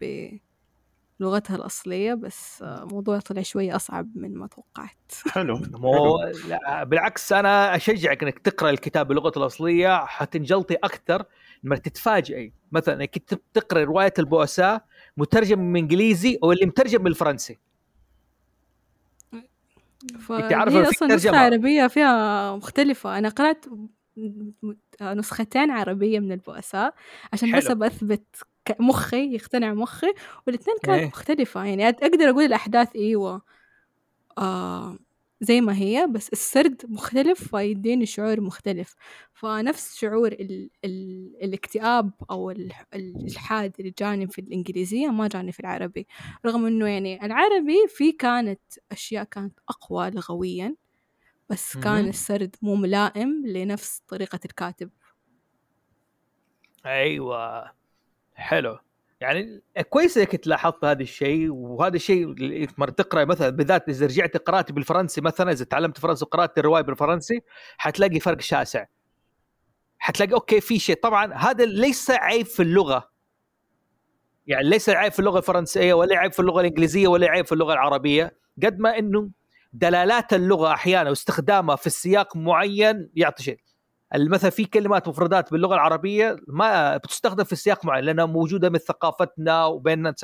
بلغتها الأصلية بس موضوع طلع شوي أصعب من ما توقعت. حلو. مو لا بالعكس أنا أشجعك إنك تقرأ الكتاب بلغته الأصلية حتنجلطي أكثر لما تتفاجئي. مثلا إنك تقرأ رواية البؤساء مترجم من إنجليزي أو اللي مترجم من الفرنسي. فهي عارفة في أصلا نسخة. عربية فيها مختلفة. أنا قرأت نسختين عربية من البؤساء عشان بس حلو. أبى أثبت ك- مخي يقتنع مخي والإثنين كانت إيه. مختلفة. يعني أقدر أقول الأحداث أيوة آه زي ما هي بس السرد مختلف فيديني شعور مختلف. فنفس شعور ال ال الاكتئاب أو ال- الإلحاد اللي جاني في الإنجليزية ما جاني في العربي. رغم إنه يعني العربي في كانت أشياء كانت أقوى لغويا بس كان مهم. السرد مو ملائم لنفس طريقة الكاتب. أيوه. حلو. يعني كويس إنك تلاحظت هذا الشيء وهذا الشيء مرة تقرا مثلا بالذات إذا رجعت قرات بالفرنسي مثلا إذا تعلمت فرنسي وقرأت الرواية بالفرنسي حتلاقي فرق شاسع. حتلاقي أوكي في شيء. طبعا هذا ليس عيب في اللغة. يعني ليس عيب في اللغة الفرنسية ولا عيب في اللغة الإنجليزية ولا عيب في اللغة العربية. قد ما إنه دلالات اللغة أحيانا واستخدامها في السياق معين يعطي شيء. مثلا في كلمات مفردات باللغة العربية ما بتستخدم في سياق معين لأنها موجودة من ثقافتنا وبيننا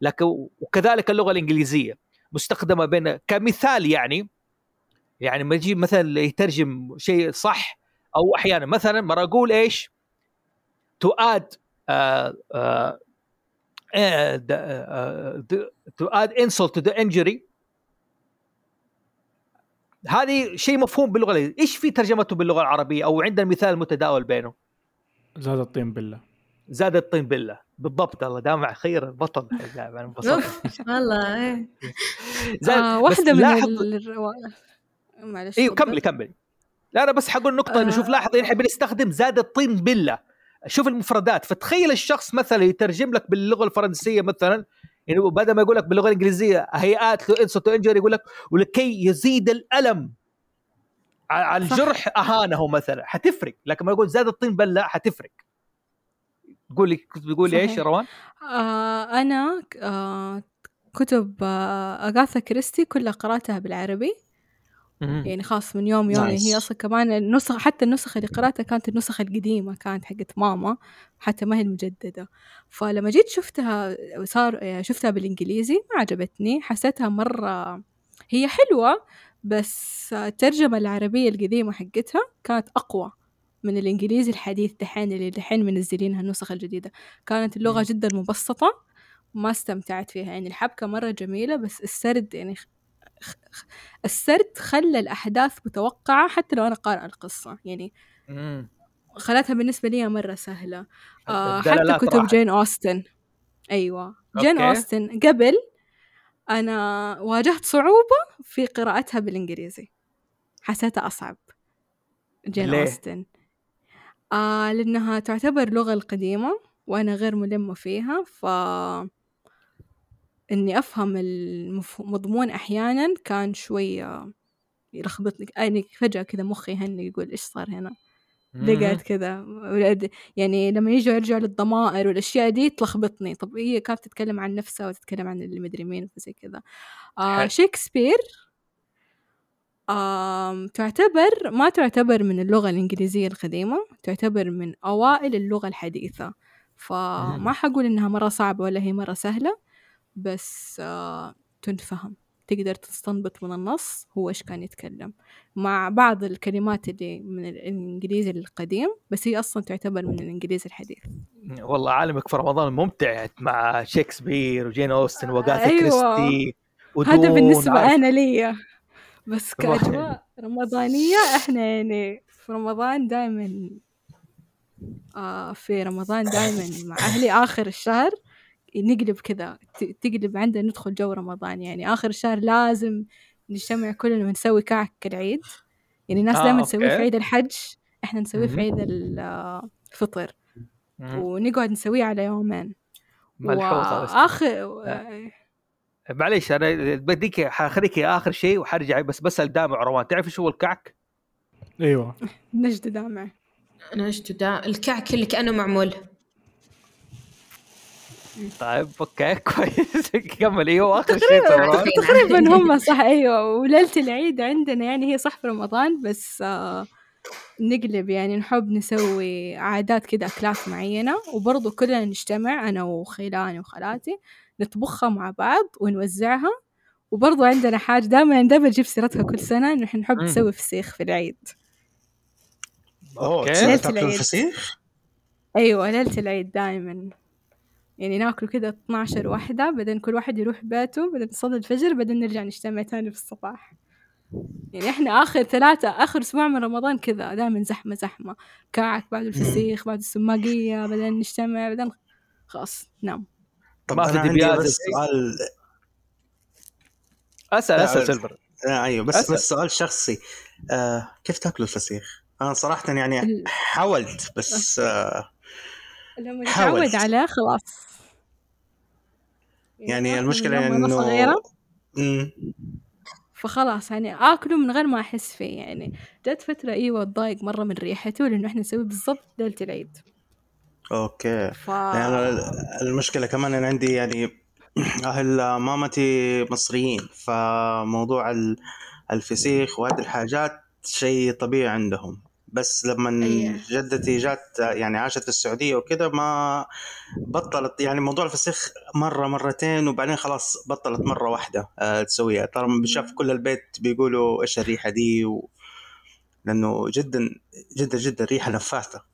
لكن وكذلك اللغة الإنجليزية مستخدمة بين كمثال يعني يعني ما يجي مثلا يترجم شيء صح أو أحيانا. مثلا مره أقول إيش؟ uh, the, uh, the, to add insult to the injury هذه شيء مفهوم باللغة الإنجليزية. إيش في ترجمته باللغة العربية؟ أو عندنا مثال متداول بينه. زاد الطين بالله. زاد الطين بالله. بالضبط الله دامع خير بطل. يعني أنا انبسطت. أوف والله إيه. زاد آه بس واحدة من لاحظ ال- الرواية. معلش أيوه. كملي كملي. لا أنا بس حقول نقطة إنه شوف آه. لاحظ نحن بنستخدم زاد الطين بالله. شوف المفردات. فتخيل الشخص مثلا يترجم لك باللغة الفرنسية مثلا يعني بدل ما يقول لك باللغة الإنجليزية هيئات انسوت انجر يقول لك ولكي يزيد الألم على صح. الجرح أهانه مثلا حتفرق لكن ما يقول زاد الطين بله حتفرق قولي كنت بتقولي إيش يا. روان؟ آه أنا آه كتب آه أغاثا كريستي كلها قرأتها بالعربي يعني خاص من يوم يومي نايس. هي أصلا كمان النسخ حتى النسخ اللي قرأتها كانت النسخ القديمة كانت حقت ماما حتى ما هي المجددة. فلما جيت شفتها صار شفتها بالإنجليزي ما عجبتني. حسيتها مرة هي حلوة بس الترجمة العربية القديمة حقتها كانت أقوى من الإنجليزي الحديث دحين اللي دحين منزلينها النسخ الجديدة. كانت اللغة جدا مبسطة ما استمتعت فيها. يعني الحبكة مرة جميلة بس السرد يعني السرد خلى الأحداث متوقعة حتى لو أنا قارئة القصة يعني. خلتها بالنسبة لي مرة سهلة آه حتى كتب راحت. جين أوستن أيوة جين okay. أوستن قبل أنا واجهت صعوبة في قراءتها بالإنجليزي حسيتها أصعب جين ليه؟ أوستن آه لأنها تعتبر لغة القديمة وأنا غير ملمة فيها ف إني أفهم المضمون أحيانا كان شوية يلخبطني يعني فجأة كذا مخي يهني يقول إيش صار هنا؟ لقيت كذا؟ يعني لما يجوا يرجعوا للضمائر والأشياء دي تلخبطني. طب هي كانت تتكلم عن نفسها وتتكلم عن اللي مدري مين وزي كذا؟ آه. شكسبير آم تعتبر ما تعتبر من اللغة الإنجليزية القديمة تعتبر من أوائل اللغة الحديثة. فما حقول إنها مرة صعبة ولا هي مرة سهلة. بس آه تنفهم تقدر تستنبط من النص هو إيش كان يتكلم مع بعض الكلمات اللي من الإنجليزي القديم بس هي أصلا تعتبر من الإنجليزي الحديث والله عالمك في رمضان ممتع مع شكسبير وجين أوستن واغاثا أيوة. كريستي ودون هذا بالنسبة عارف. أنا لي بس. كأجواء رمضانية إحنا يعني في رمضان دائما آه في رمضان دائما مع أهلي آخر الشهر نقلب كذا ت- تقلب عندنا ندخل جو رمضان. يعني آخر الشهر لازم نجتمع كلنا ونسوي كعك العيد. يعني الناس آه، دائما تسويه. في عيد الحج إحنا نسويه في. عيد ال- آه، الفطر. ونقعد نسويه على يومين. ملحوظه بس. وآخر معليش أنا بديك حخليك آخر شيء وحرجع بس بسأل دامع روان. تعرف شو هو الكعك؟ أيوه. نجد دامع. أنا عشت دا الكعك اللي كأنه معمول. طيب أوكي كويس كمل أيوه آخر شيء تقريبا هم صح أيوه وليلة العيد عندنا يعني هي صح في رمضان بس آه نقلب يعني نحب نسوي عادات كده أكلات معينة وبرضو كلنا نجتمع أنا وخيلاني وخالاتي نطبخها مع بعض ونوزعها وبرضو عندنا حاجة دائما دائما نجيب سيرتها كل سنة إنه نحب. نسوي فسيخ في العيد. تصير ليلة العيد. الفسيخ؟ أيوة ليلة العيد دائما يعني ناكل كده 12 واحدة بعدين كل واحد يروح بيته بعدين نصلي الفجر بعدين نرجع نجتمع تاني في الصباح. يعني إحنا آخر ثلاثة آخر أسبوع من رمضان كذا دائما زحمة زحمة. كعك بعد الفسيخ بعد السماقية بعدين نجتمع بعدين خلاص نام. طب ما في أنا عندي دبيات بس سؤال أسأل أسأل سيلفر. آه أيوه بس أسأل. بس سؤال شخصي. آه كيف تاكلوا الفسيخ؟ أنا صراحة يعني حاولت بس آه لما حاولت. نتعود عليه خلاص. يعني آكل المشكلة إنه صغيرة. مم. فخلاص يعني آكله من غير ما أحس فيه يعني. جت فترة إيوه اتضايق مرة من ريحته لأنه إحنا نسويه بالضبط ليلة العيد. أوكي. ف يعني المشكلة كمان أنا عندي يعني أهل مامتي مصريين فموضوع ال- الفسيخ وهذه الحاجات شيء طبيعي عندهم. بس لما أيه. جدتي جات يعني عاشت في السعودية وكده ما بطلت يعني موضوع الفسيخ مرة مرتين وبعدين خلاص بطلت مرة واحدة آه، تسويها. ترى بشاف كل البيت بيقولوا إيش الريحة دي و... لأنه جدا جدا جدا ريحة نفاذة.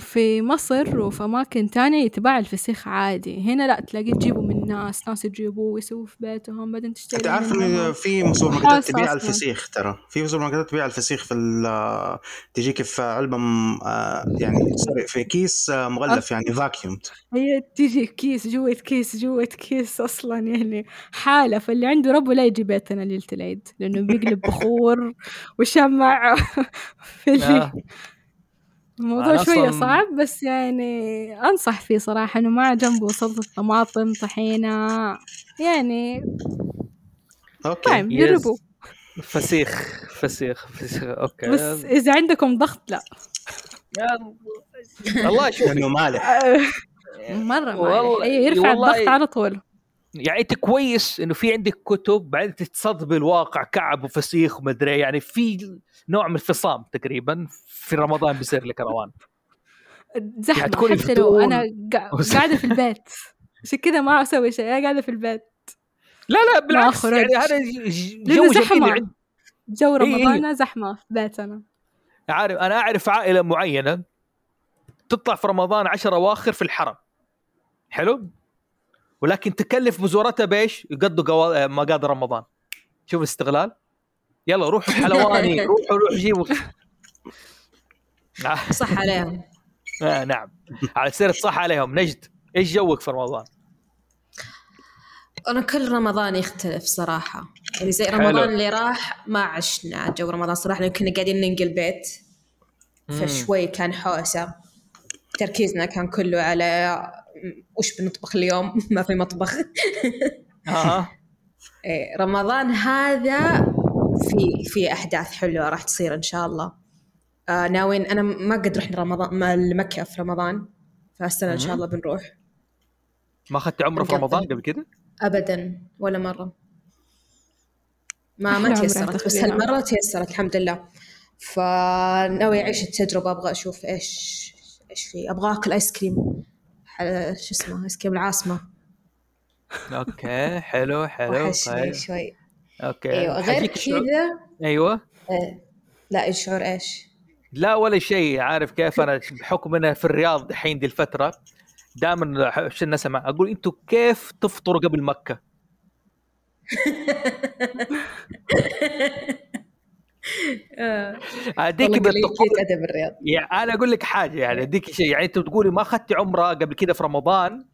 في مصر وفي أماكن تانية يتباع الفسيخ عادي هنا لا تلاقيه تجيبه من ناس ناس يجيبوه ويسووه في بيتهم بعدين تشتري أنت عارف. انه في سوبر ماركتات تبيع أصلاً. الفسيخ ترى في سوبر ماركتات تبيع الفسيخ في ال- تجيك في علبه م- آه، يعني sorry، في كيس آه، مغلف يعني vacuum هي تيجي كيس جوة كيس جوة كيس أصلا يعني حالة فاللي عنده ربو لا يجي بيتنا ليلة العيد لأنه بيقلب بخور وشمع في. الموضوع شوية صعب بس يعني أنصح فيه صراحة إنه مع جنبه سلطة طماطم طحينة يعني okay طعم yes. جربوا فسيخ فسيخ فسيخ okay. بس إذا عندكم ضغط لا. والله شوف. لأنه مالح. مرة والله- ما يرفع الضغط على طول. يعني أنت كويس إنه في عندك كتب بعدين تتصدم بالواقع كعب وفسيخ ومدري يعني في نوع من الفصام تقريبا في رمضان بيصير لك روان. زحمة يعني حتى لو بدون- أنا قا- قاعدة في البيت. عشان كذا ما أسوي شيء أنا قاعدة في البيت. لا لا بالعكس. يعني هذا جو زحمة. عند- جو إيه إيه. رمضان زحمة في بيتنا عارف أنا أعرف عائلة معينة تطلع في رمضان عشر أواخر في الحرم. حلو؟ ولكن تكلف بزورتها بإيش؟ يقضوا قوا... مقاضي رمضان. شوف الاستغلال. يلا روحوا حلواني روحوا روحوا جيبوا. آه، صح عليهم. آه نعم. على سيرة صح عليهم. نجد إيش جوك في رمضان؟ أنا كل رمضان يختلف صراحة. يعني زي حلو. رمضان اللي راح ما عشنا جو رمضان صراحة لأن كنا قاعدين ننقل بيت. فشوي كان حوسة. تركيزنا كان كله على وش بنطبخ اليوم؟ ما في مطبخ. آه. إيه، رمضان هذا في في أحداث حلوة راح تصير إن شاء الله. آه ناويين أنا ما قد رحنا رمضان ما لمكة في رمضان فالسنة إن شاء الله بنروح. ما أخذت عمرة في. رمضان قبل كده؟ ابدا ولا مرة. ما ما تيسرت بس. هالمرة تيسرت الحمد لله. فناوي أعيش التجربة أبغى أشوف إيش إيش في أبغى أكل آيس كريم. شو اسمه آيس كريم العاصمة. أوكي حلو حلو وحشني طيب. شوي. أوكي. أيوه غير كذا أيوه. آه، لا الشعور إيش؟ لا ولا شيء. عارف كيف؟ أنا بحكم أنا في الرياض الحين دي الفترة دائما الناس أسمع؟ أقول أنتم كيف تفطروا قبل مكة؟ أديك بالتقول كيف أدب الرياض. يعني أنا أقول لك حاجة يعني أديك شيء. يعني انت بتقولي ما أخذتي عمرة قبل كده في رمضان.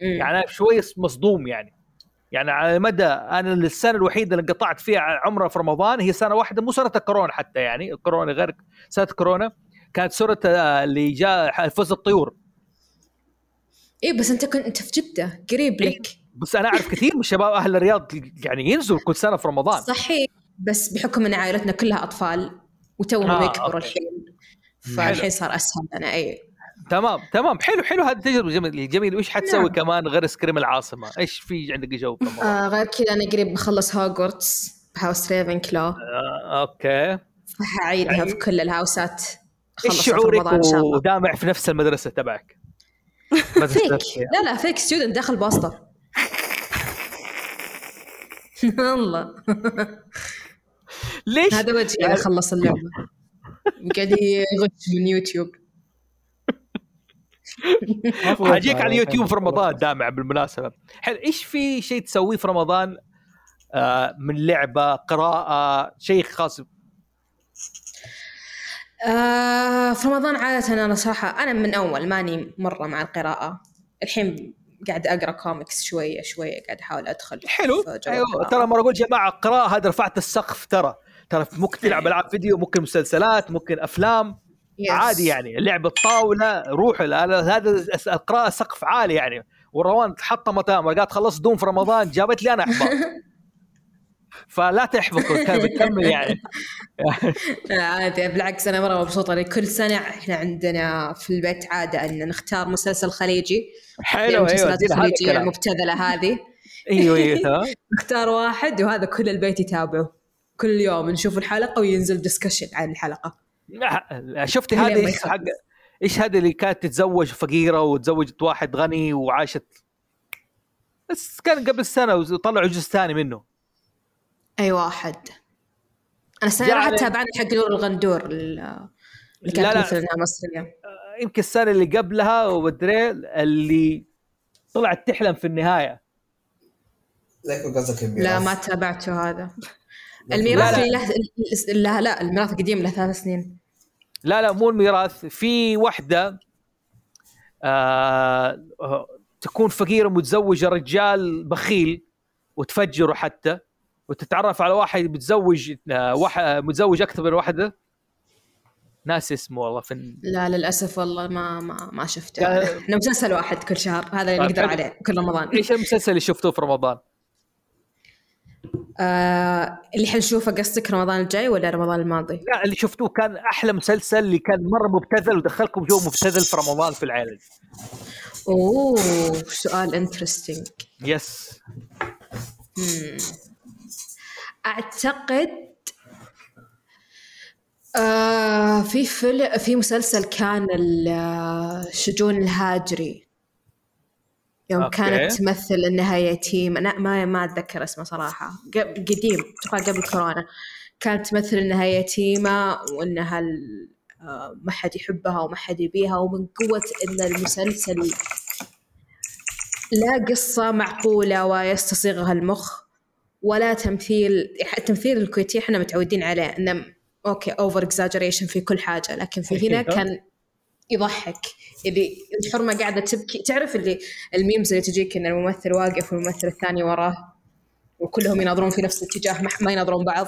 يعني أنا شوي مصدوم يعني. يعني على مدى أنا السنة الوحيدة اللي قطعت فيها عمره في رمضان هي سنة واحدة مو سنة الكورونا حتى يعني الكورونا غير سنة كورونا كانت سورة آه، اللي جاء فوز الطيور إيه بس أنت كنت أنت في جدة قريب إيه. لك بس أنا أعرف كثير من شباب أهل الرياض يعني ينزلوا كل سنة في رمضان صحيح بس بحكم إن عائلتنا كلها أطفال وتوهم آه، يكبروا. الحين فالحين صار أسهل أنا اي تمام تمام. حلو حلو هذه تجربة جميل جميل وش حتسوي نعم. كمان غير سكريم العاصمة؟ إيش في عندك جو؟ آه غير كذا أنا قريب بخلص هوجورتس بهاوس ريفن كلو. آه، أوكي. فحعيدها يعني- في كل الهاوسات. إيش شعورك الله. ودامع في نفس المدرسة تبعك؟ فيك. لا لا فيك ستودنت داخل بواسطة. والله ليش؟ هذا وجهي أنا أخلص اللعبة. قاعد يغش من يوتيوب. حاجيك على اليوتيوب في رمضان دامع بالمناسبة. حلو إيش في شيء تسويه في رمضان؟ آه، من لعبة قراءة شيء خاص؟ آه في رمضان عادة أنا صراحة أنا من أول ماني مرة مع القراءة. الحين قاعد أقرأ كوميكس شوية شوية قاعد أحاول أدخل حلو. أيوه القراءة. ترى مرة أقول جماعة قراءة هذا رفعت السقف ترى. ترى ممكن تلعب ألعاب فيديو ممكن مسلسلات ممكن أفلام. Yes. عادي يعني لعب الطاوله روح هذا القراءه سقف عالي يعني. وروان حطمت مرقات خلص دوم في رمضان جابت لي أنا إحباط. فلا تحبطوا كان بتكمل يعني. عادي بالعكس أنا مرة مبسوطة. لأن كل سنة إحنا عندنا في البيت عادة أن نختار مسلسل خليجي. حلو أيوه المسلسلات الخليجية الكلام. المبتذلة هذه. أيوه أيوه تمام. نختار واحد وهذا كل البيت يتابعه. كل يوم نشوف الحلقة وينزل ديسكشن عن الحلقة. لا، شفتي هذه. حق إيش هذه اللي كانت تتزوج فقيرة وتزوجت واحد غني وعاشت؟ بس كان قبل سنة وطلعوا جزء ثاني منه. أي واحد. أنا السنة يعني- راح تابعني حق نور الغندور ال- اللي لا، كانت لا. مثل انها مصرية يمكن السنة اللي قبلها ومدري اللي طلعت تحلم في النهاية. لا ما تابعته هذا. لا، الميراث لا. اللي له لا لا الميراث قديم له ثلاث سنين. لا لا مو الميراث في واحدة آه آه، تكون فقيرة متزوجة رجال بخيل وتفجره حتى وتتعرف على واحد متزوج آه واحد متزوج أكثر من واحدة ناس اسمه والله في لا للأسف والله ما ما ما شفته. إحنا مسلسل واحد كل شهر هذا اللي طيب، نقدر. عليه كل رمضان إيش المسلسل اللي شفته في رمضان؟ آه اللي حنشوفه قصدك رمضان الجاي ولا رمضان الماضي؟ لا اللي شفتوه كان أحلى مسلسل اللي كان مرة مبتذل ودخلكم جو مبتذل في رمضان في العائله أوه سؤال interesting yes أعتقد آه في فيلم في مسلسل كان ال- آه، الشجون الهاجري. يوم أوكي. كانت تمثل انها يتيمه أنا ما ما أتذكر اسمه صراحة. قديم أتوقع قبل كورونا. كانت تمثل انها يتيمه وإنها آه، ما حد يحبها وما حد يبيها. ومن قوة إن المسلسل لا قصة معقولة ويستصيغها المخ ولا تمثيل. التمثيل الكويتي إحنا متعودين عليه إنه okay over exaggeration في كل حاجة. لكن في هنا. كان يضحك اللي الحرمة قاعدة تبكي. تعرف اللي ال memes اللي تجيك إن الممثل واقف والممثل الثاني وراه وكلهم يناظرون في نفس الاتجاه ما- ما يناظرون بعض.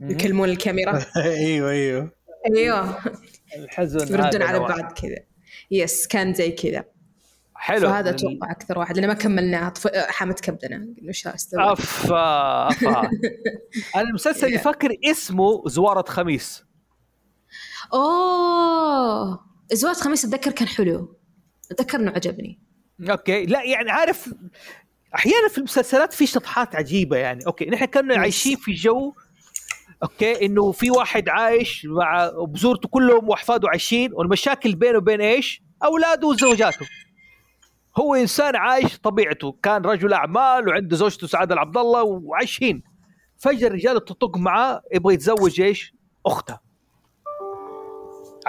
يكلمون الكاميرا. أيوه أيوه. أيوه. الحزن يردون على. بعض كذا. yes كان زي كذا. حلو. فهذا أتوقع أكثر واحد لأن ما كملناه. طف... حامت كبدنا. قلنا إيش استوى أفا أفا. المسلسل اللي فاكر اسمه زوارة خميس. أوه! زواج خميس أتذكر كان حلو. أتذكر إنه عجبني. okay. لا يعني عارف أحيانا في المسلسلات في شطحات عجيبة يعني. okay نحن كنا. عايشين في جو okay إنه في واحد عايش مع بزورته كلهم وأحفاده عايشين والمشاكل بينه وبين إيش؟ أولاده وزوجاته. هو إنسان عايش طبيعته. كان رجل أعمال وعنده زوجته سعادة العبد الله وعايشين. فجأة الرجال تطق معاه يبغى يتزوج إيش؟ اختها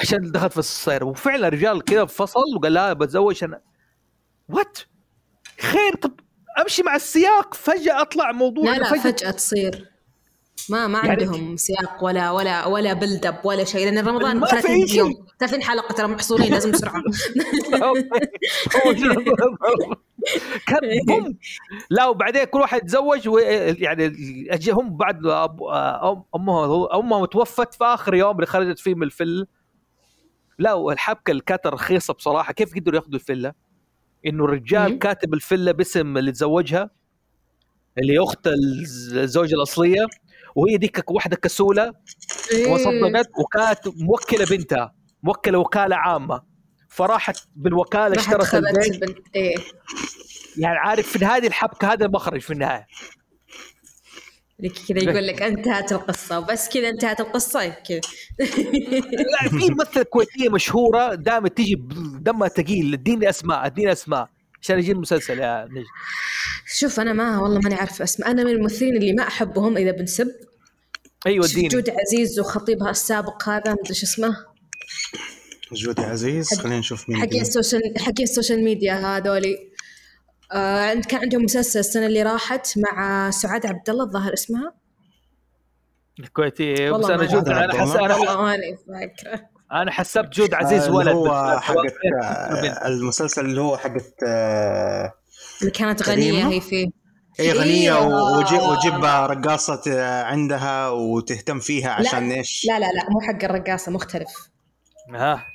عشان دخل في الصير وفعلا الرجال كذا فصل وقال لها بتزوج أنا. وات خير طب أمشي مع السياق. فجأة أطلع موضوع لا لا فجأة تصير. ما ما يعني- عندهم سياق ولا ولا ولا بلد اب ولا شيء لأن رمضان ما في 30 أي شيء. يوم. 30 حلقة ترى محصورين لازم بسرعة كان بوم لا وبعدين كل واحد تزوج يعني هم بعد أب- أم- امه امه توفت في آخر يوم اللي خرجت فيه من الفيلا لا والحبكة اللي كانت رخيصة بصراحة كيف قدروا ياخذوا الفيلا؟ إنه الرجال مم. كاتب الفيلا باسم اللي تزوجها اللي أخت الز- الزوجة الأصلية وهي ديك واحدة كسولة إيه. وصدقت وكانت موكلة بنتها موكلة وكالة عامة فراحت بالوكالة اشترت البيت البنت إيه يعني عارف في هذه الحبكة هذا المخرج في النهاية كذا يقول لك انتهت القصة بس كذا انتهت القصة كذا لا في ممثلة كويتية مشهورة دائما تجي دمها ثقيل اديني أسماء اديني أسماء عشان يجي المسلسل يا نجم. شوف أنا ما والله ماني عارفة أسماء. أنا من الممثلين اللي ما أحبهم إذا بنسب. أيوه اديني. جود عزيز وخطيبها السابق هذا مدري شو اسمه. جودي عزيز خلينا نشوف مين حقين. السوشيال حقين السوشيال ميديا هذولي. آه عند- كان عندهم مسلسل السنة اللي راحت مع سعاد عبد الله الظاهر اسمها الكويتيه بس أنا جود. أنا حس أنا والله ماني فاكرة أنا حسبت جود عزيز آه، ولد اللي هو حقت بنت. آه، المسلسل اللي هو حقت آه، اللي كانت غنية كريمة؟ هي فيه هي غنية إيه. وجيب وجيب رقاصة آه، عندها وتهتم فيها عشان إيش؟ لا لا لا مو حق الرقاصة مختلف ها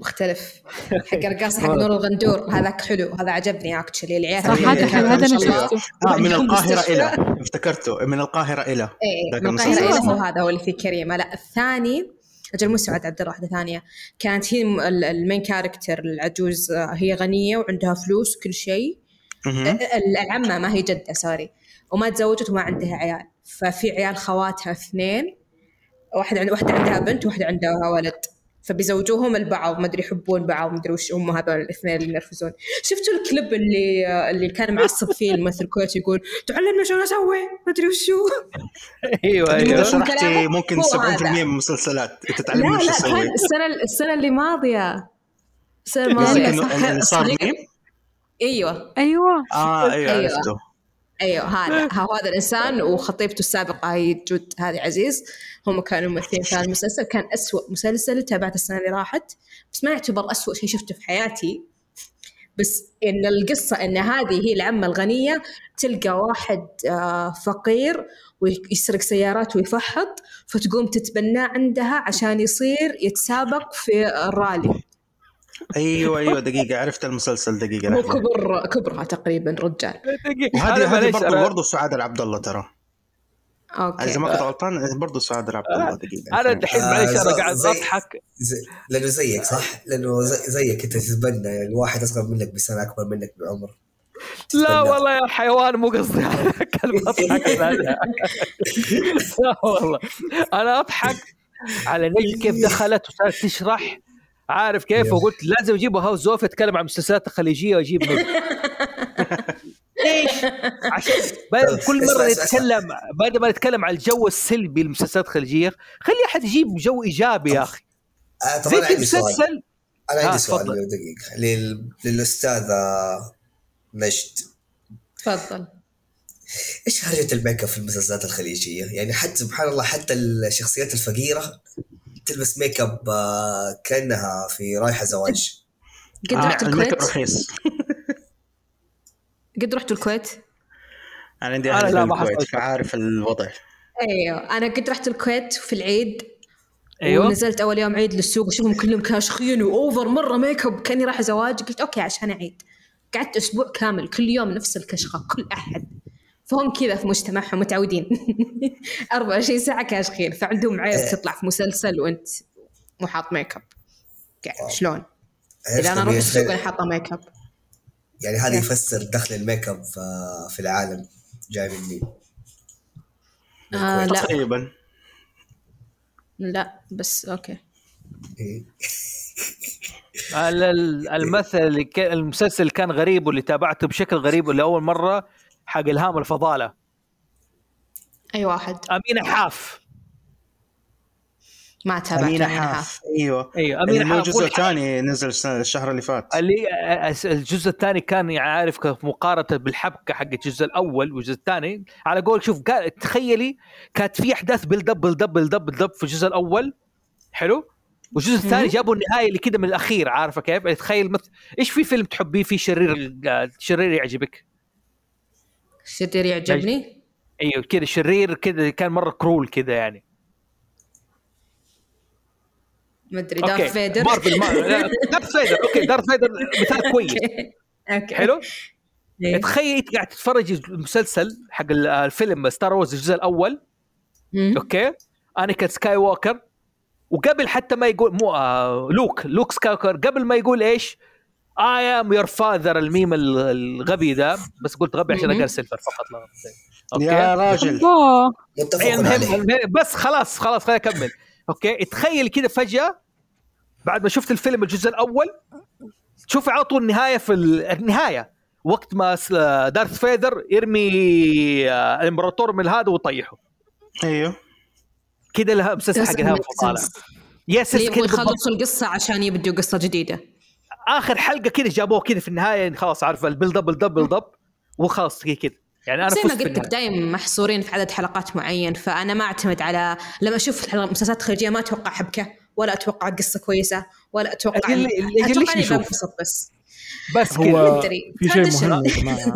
مختلف. حق الرقاصه حق نور الغندور. هذاك حلو. هذا عجبني actually العيال صح هذا هذا حلو، هذا أنا. شفته. آه من مستشفى. إلى. افتكرته. من القاهرة إلى. إيه ذاك من القاهرة. إلى. هو هذا هو اللي فيه كريمه لا الثاني أجل مو سعاد عبد الله واحدة ثانية. كانت هي الم- ال- ال main character العجوز. آه، هي غنية وعندها فلوس كل شيء. ال- العمة ما هي جدة sorry وما تزوجت وما عندها عيال. ففي عيال خواتها اثنين. واحدة عند واحدة عندها بنت وواحده عندها ولد. فبيزوجوهم البعض ما أدري يحبون بعض ما أدري وش هم هذول الاثنين اللي ينرفزون. شفتوا الكليب اللي اللي كان معصب فيه الممثل الكويتي يقول تعلمنا شو أسوي؟ ما أدري وشو أيوه انت أيوه شرحتي ممكن هو 70% هذا. من المسلسلات. أنت وش لا أسوي السنة السنة اللي ماضية. السنة قصدك الماضية. صح صار ميم؟ أيوه. أيوه. آه أيوه أيوة. عرفته. أيوه هذا ها- هذا الإنسان وخطيبته السابقة هي جود هذه عزيز. هم كانوا ممثلين في هذا المسلسل كان أسوأ مسلسل تابعته السنة اللي راحت بس ما يعتبر أسوأ شيء شفته في حياتي بس إن القصة إن هذه هي العمة الغنية تلقى واحد آه، فقير ويسرق سيارات ويفحط فتقوم تتبناه عندها عشان يصير يتسابق في الرالي أيوه أيوه دقيقة عرفت المسلسل دقيقة هو. كبر كبرها تقريبا رجال دقيقة. أنا وهذه هذه برضه برضه سعاد العبد الله ترى أوكي. اذا ما كنت غلطان برضه سعاد دقيقة. أنا دحين معليش أنا قاعد أضحك. لأنه زيك صح؟ لأنه زي زيك أنت تتبنى يعني الواحد أصغر منك بسنة أكبر منك بعمر. لا. والله يا حيوان مو قصدي كلمة أضحك. لا والله. أنا أضحك على نجم كيف دخلت وصارت تشرح. عارف كيف؟ وقلت لازم اجيبه هاوس زوف يتكلم عن المسلسلات الخليجيه وأجيب ليش؟ عشان بدل كل مرة. نتكلم بدل ما نتكلم عن الجو السلبي للمسلسلات الخليجية خلي أحد يجيب جو إيجابي يا أخي آه زي أنا في عندي سؤال مسلسل أنا آه، عندي سؤال تفضل. دقيقه لل... للأستاذة نجد تفضل إيش هرجة الميك أب في المسلسلات الخليجية؟ يعني حتى سبحان الله حتى الشخصيات الفقيرة تلبس ميك أب آه، كأنها في رايحة زواج قد رحت الميك أب رخيص قد رحت الكويت؟ أنا عندي أنا أهل لا الكويت. فعارف الوضع. أيوه أنا قد رحت الكويت في العيد أيوه. ونزلت أول يوم عيد للسوق واشوفهم كلهم كاشخين و over مرة ميك اب كأني رايحة زواج. قلت okay عشان العيد قعدت أسبوع كامل كل يوم نفس الكشخة كل أحد. فهم كذا في مجتمعهم متعودين. 24 ساعة كاشخين فعندهم عيب تطلع في مسلسل وأنت مو حاط make up قاعد شلون؟ إذا أنا مين- السوق أنا حاطة ميك اب يعني هذا كيف؟ يفسر دخل ال make up في- في العالم جاي من مين؟ آه. لا تقريبا لا بس okay إيه. ال- ال- المثل المسلسل اللي كان غريب واللي تابعته بشكل غريب لأول مرة حق إلهام الفضالة أي واحد أمينة حاف ما تابعت أمينة أمينة حاف. أيوه. أيوه اللي امينه هو حاف. الجزء الثاني نزل السنة- الشهر اللي فات. اللي الجزء الثاني كان عارف كيف مقارنه بالحبكة حق الجزء الأول والجزء الثاني. على قول شوف تخيلي كانت في أحداث build up build up build up build up في الجزء الأول. حلو؟ والجزء الثاني جابوا النهاية اللي كده من الأخير عارفة كيف؟ يعني تخيل مثل إيش في فيلم تحبيه فيه شرير شرير يعجبك؟ شرير يعجبني؟ أيوه كذا شرير كذا كان مرة cruel كذا يعني. ما أدري okay. دارث فيدر مارفل ما... دارث فيدر okay دارث فيدر مثال كويس. okay. حلو؟ إيه. تخيل انت قاعد تتفرج المسلسل حق ال- الفيلم ستار وورز الجزء الأول. okay؟ اناكن سكاي ووكر وقبل حتى ما يقول مو آه لوك لوك سكاي ووكر قبل ما يقول إيش؟ I am your father الميم ال- الغبي ذا. بس قلت غبي عشان. أقل سيلفر فقط. لا يا okay؟ راجل. أوه. متفق إيه، المهم بس خلاص خلاص خليني أكمل. okay؟ تخيل كذا فجأة بعد ما شفت الفيلم الجزء الأول تشوف على طول النهاية في ال- النهاية. وقت ما دارث فيدر يرمي آه، الإمبراطور من هذا ويطيحه. أيوه. كذا لها مسلسل حق الهام طالع yes يبغوا. يخلصوا القصة عشان يبدوا قصة جديدة. آخر حلقة كذا جابوه كذا في النهاية خلاص عارف ال build up ال build up وخلاص كذا. يعني أنا زي ما قلت لك. دايما محصورين في عدد حلقات معين فأنا ما أعتمد على لما أشوف مسلسلات خارجيه ما أتوقع حبكة ولا أتوقع قصة كويسة ولا أتوقع اللي- اللي- أتوقع إني؟ بنبسط بس بس هو. في شيء. مهم جماعة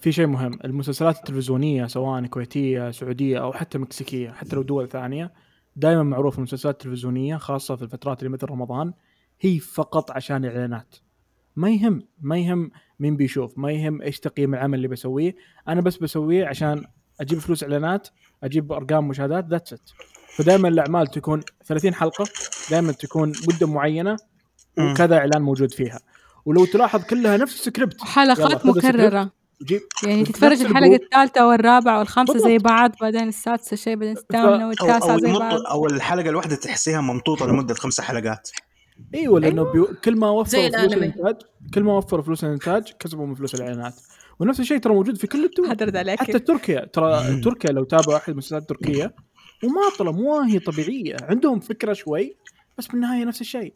في شيء مهم المسلسلات التلفزيونية سواء كويتية سعودية أو حتى مكسيكية حتى لو دول ثانية دائما معروف المسلسلات التلفزيونية خاصة في الفترات اللي مثل رمضان هي فقط عشان إعلانات ما يهم ما يهم مين بيشوف ما يهم إيش تقييم العمل اللي بسويه أنا بس بسويه عشان أجيب فلوس إعلانات أجيب أرقام مشاهدات ذاتس ات فدائما الأعمال تكون 30 حلقة دائما تكون مدة معينة. وكذا إعلان موجود فيها ولو تلاحظ كلها نفس ال script ال script. مكررة جيب يعني تتفرج الحلقة الجروب. الثالثة والرابعة والخامسة زي. بعض بعدين السادسة شيء بعدين الثامنة أو والتاسعة أو, زي. بعض أو الحلقة الواحدة تحسيها ممطوطه لمدة خمسة حلقات أيوه. لأنه بيو... كل ما وفروا فلوس. الإنتاج كل ما وفروا فلوس الإنتاج كسبوا من فلوس الإعلانات. ونفس الشيء ترى موجود في كل الدول. حضرت عليك. حتى تركيا. ترى تركيا لو تابعوا أحد المسلسلات التركيه مماطله مواهي طبيعية. عندهم فكرة شوي بس بالنهاية نفس الشيء.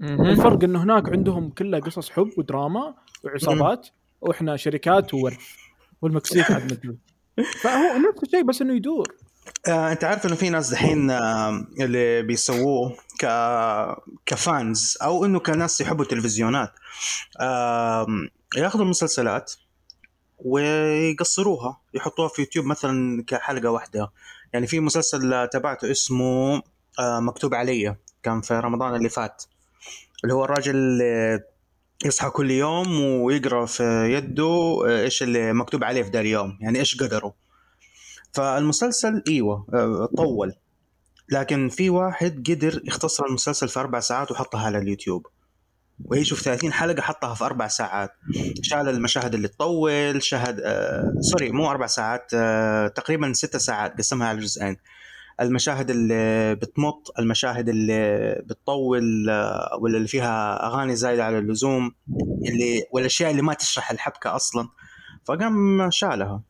الفرق إنه هناك عندهم كلها قصص حب ودراما وعصابات وإحنا شركات وورث والمكسيك عاد مدري فهو نفس الشيء بس إنه يدور. آه، انت عارف انه في ناس دحين آه، اللي بيسووه ك كفانز أو انه كناس يحبوا التلفزيونات آم، ياخذوا المسلسلات ويقصروها يحطوها في يوتيوب مثلا كحلقة واحدة. يعني في مسلسل تبعته اسمه آه، مكتوب علي كان في رمضان اللي فات اللي هو الراجل اللي يصحى كل يوم ويقرأ في يده آه، إيش اللي مكتوب عليه في ذا اليوم يعني إيش قدره. فالمسلسل إيوه آه، طول. لكن في واحد قدر يختصر المسلسل في أربع ساعات وحطها على اليوتيوب. ويشوف 30 حلقة حطها في أربع ساعات. شال المشاهد اللي تطول شهد آه sorry مو أربع ساعات آه تقريبا ست ساعات قسمها على جزئين. المشاهد اللي بتمط المشاهد اللي بتطول آه ولا اللي فيها أغاني زايدة على اللزوم اللي والأشياء اللي ما تشرح الحبكة أصلا. فقام شالها.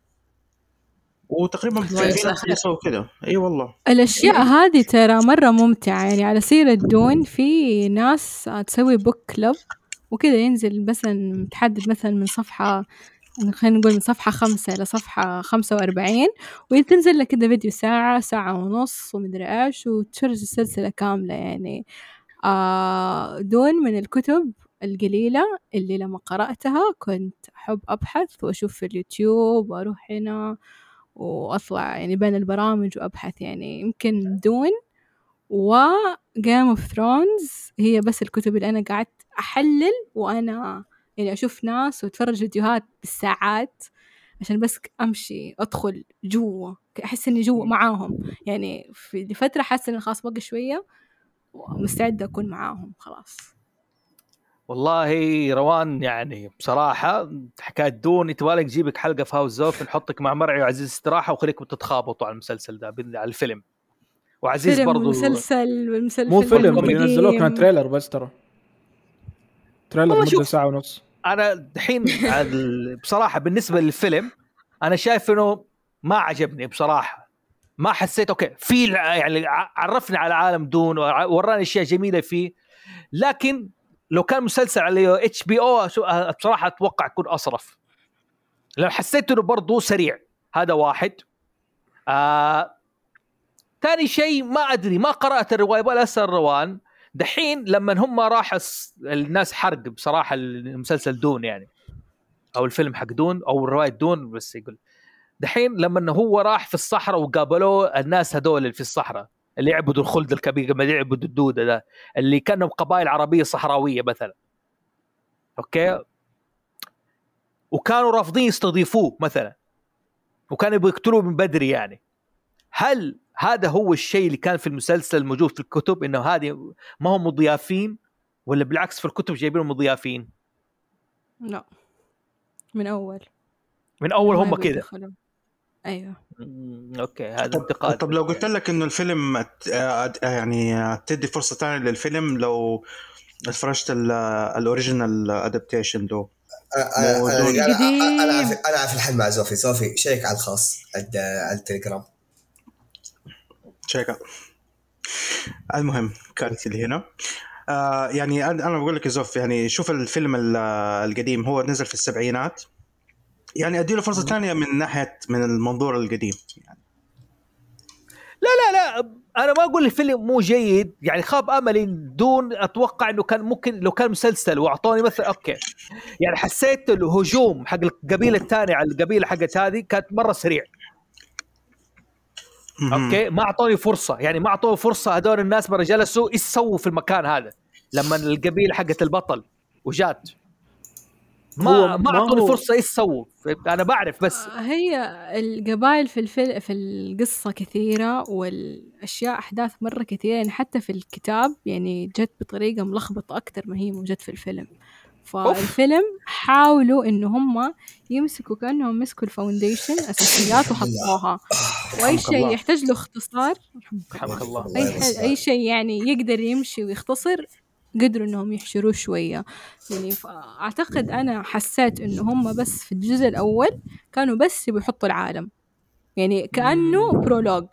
وتقريبا في ناس كذا إي والله. الأشياء هذه ترى مرة ممتعة. يعني على سيرة دون في ناس تسوي بوك كلب وكذا ينزل مثلا متحدد مثلا من صفحة خلينا نقول من صفحة خمسة إلى صفحة خمسة وأربعين وتنزل لك كذا فيديو ساعة ساعة ونص ومدري إيش وتشرج السلسلة كاملة. يعني آه دون من الكتب القليلة اللي لما قرأتها كنت أحب أبحث وأشوف في اليوتيوب وأروح هنا وأطلع يعني بين البرامج وأبحث يعني يمكن دون. و Game of Thrones هي بس الكتب اللي أنا قعدت أحلل وأنا يعني أشوف ناس وأتفرج فيديوهات بالساعات عشان بس أمشي أدخل جوا أحس إني جوا معاهم. يعني في لفترة حاسة إني خلاص بقى شوية ومستعدة أكون معاهم خلاص. والله روان يعني بصراحة حكاية دون يتوالك جيبك حلقة في هاوس زوف نحطك مع مرعي وعزيز استراحة وخليكم تتخابطوا على المسلسل ده على الفيلم وعزيز فيلم برضو مسلسل والمسلسل مو فيلم اللي. نزلوه كان تريلر بس ترى trailer مدة. ساعة ونص أنا دحين بصراحة بالنسبة للفيلم أنا شايف إنه ما عجبني بصراحة ما حسيت okay في يعني عرفني على عالم دون وراني أشياء جميلة فيه لكن لو كان مسلسل على HBO بصراحة أتوقع يكون أصرف. لو حسيت إنه برضه سريع هذا واحد. آه ثاني شيء ما أدري ما قرأت الرواية ولا أسأل روان. دحين لما هم راح الناس حرق بصراحة المسلسل دون يعني. أو الفيلم حق دون أو روايه دون بس يقول. دحين لما هو راح في الصحراء وقابلوه الناس هذول اللي في الصحراء. اللي يعبدوا الخلد الكبير ما يعبدوا الدوده ده اللي كانهم قبائل عربية صحراوية مثلا. أوكي؟ وكانوا رافضين يستضيفوه مثلا. وكانوا بيقتلوه من بدري يعني. هل هذا هو الشيء اللي كان في المسلسل موجود في الكتب إنه هذه ما هم مضيافين ولا بالعكس في الكتب جايبينهم مضيافين؟ لا. من أول. من أول هم كذا أيوه. okay هذا انتقاد. طب لو قلت لك إنه الفيلم يعني تدي فرصة ثانية للفيلم لو اتفرجت ال original adaptation دو. أنا أنا أنا في الحل مع زوفي. زوفي check على الخاص على التليجرام. check. المهم كانت اللي هنا. آه يعني أنا بقول لك يا زوف يعني شوف الفيلم القديم هو نزل في السبعينات. يعني ادي له فرصه ثانية من ناحية من المنظور القديم. يعني لا لا لا أنا ما أقول الفيلم مو جيد. يعني خاب أملي دون أتوقع إنه كان ممكن لو كان مسلسل وأعطوني مثلا okay. يعني حسيت الهجوم حق القبيلة الثانية على القبيلة حقت هذه كانت مرة سريع. أوكي؟ ما أعطوني فرصة. يعني ما أعطوني فرصة هذول الناس مرة جلسوا إيش سووا في المكان هذا لما القبيلة حقت البطل وجات. ما ما أعطوني فرصة إيش سووا أنا بعرف بس. آه، هي القبائل في الفيلم في القصة كثيرة والأشياء أحداث مرة كثيرة يعني حتى في الكتاب يعني جت بطريقة ملخبطة أكثر ما هي موجود في الفيلم. فالفيلم حاولوا إن هم يمسكوا كأنهم مسكوا ال foundation أساسيات وحطوها. وأي شيء يحتاج له اختصار رحمك الله. أي أي شيء يعني يقدر يمشي ويختصر قدروا إنهم يحشروه شوية. يعني أعتقد أنا حسيت انه هم بس في الجزء الأول كانوا بس يبغوا يحطوا العالم. يعني كأنه prologue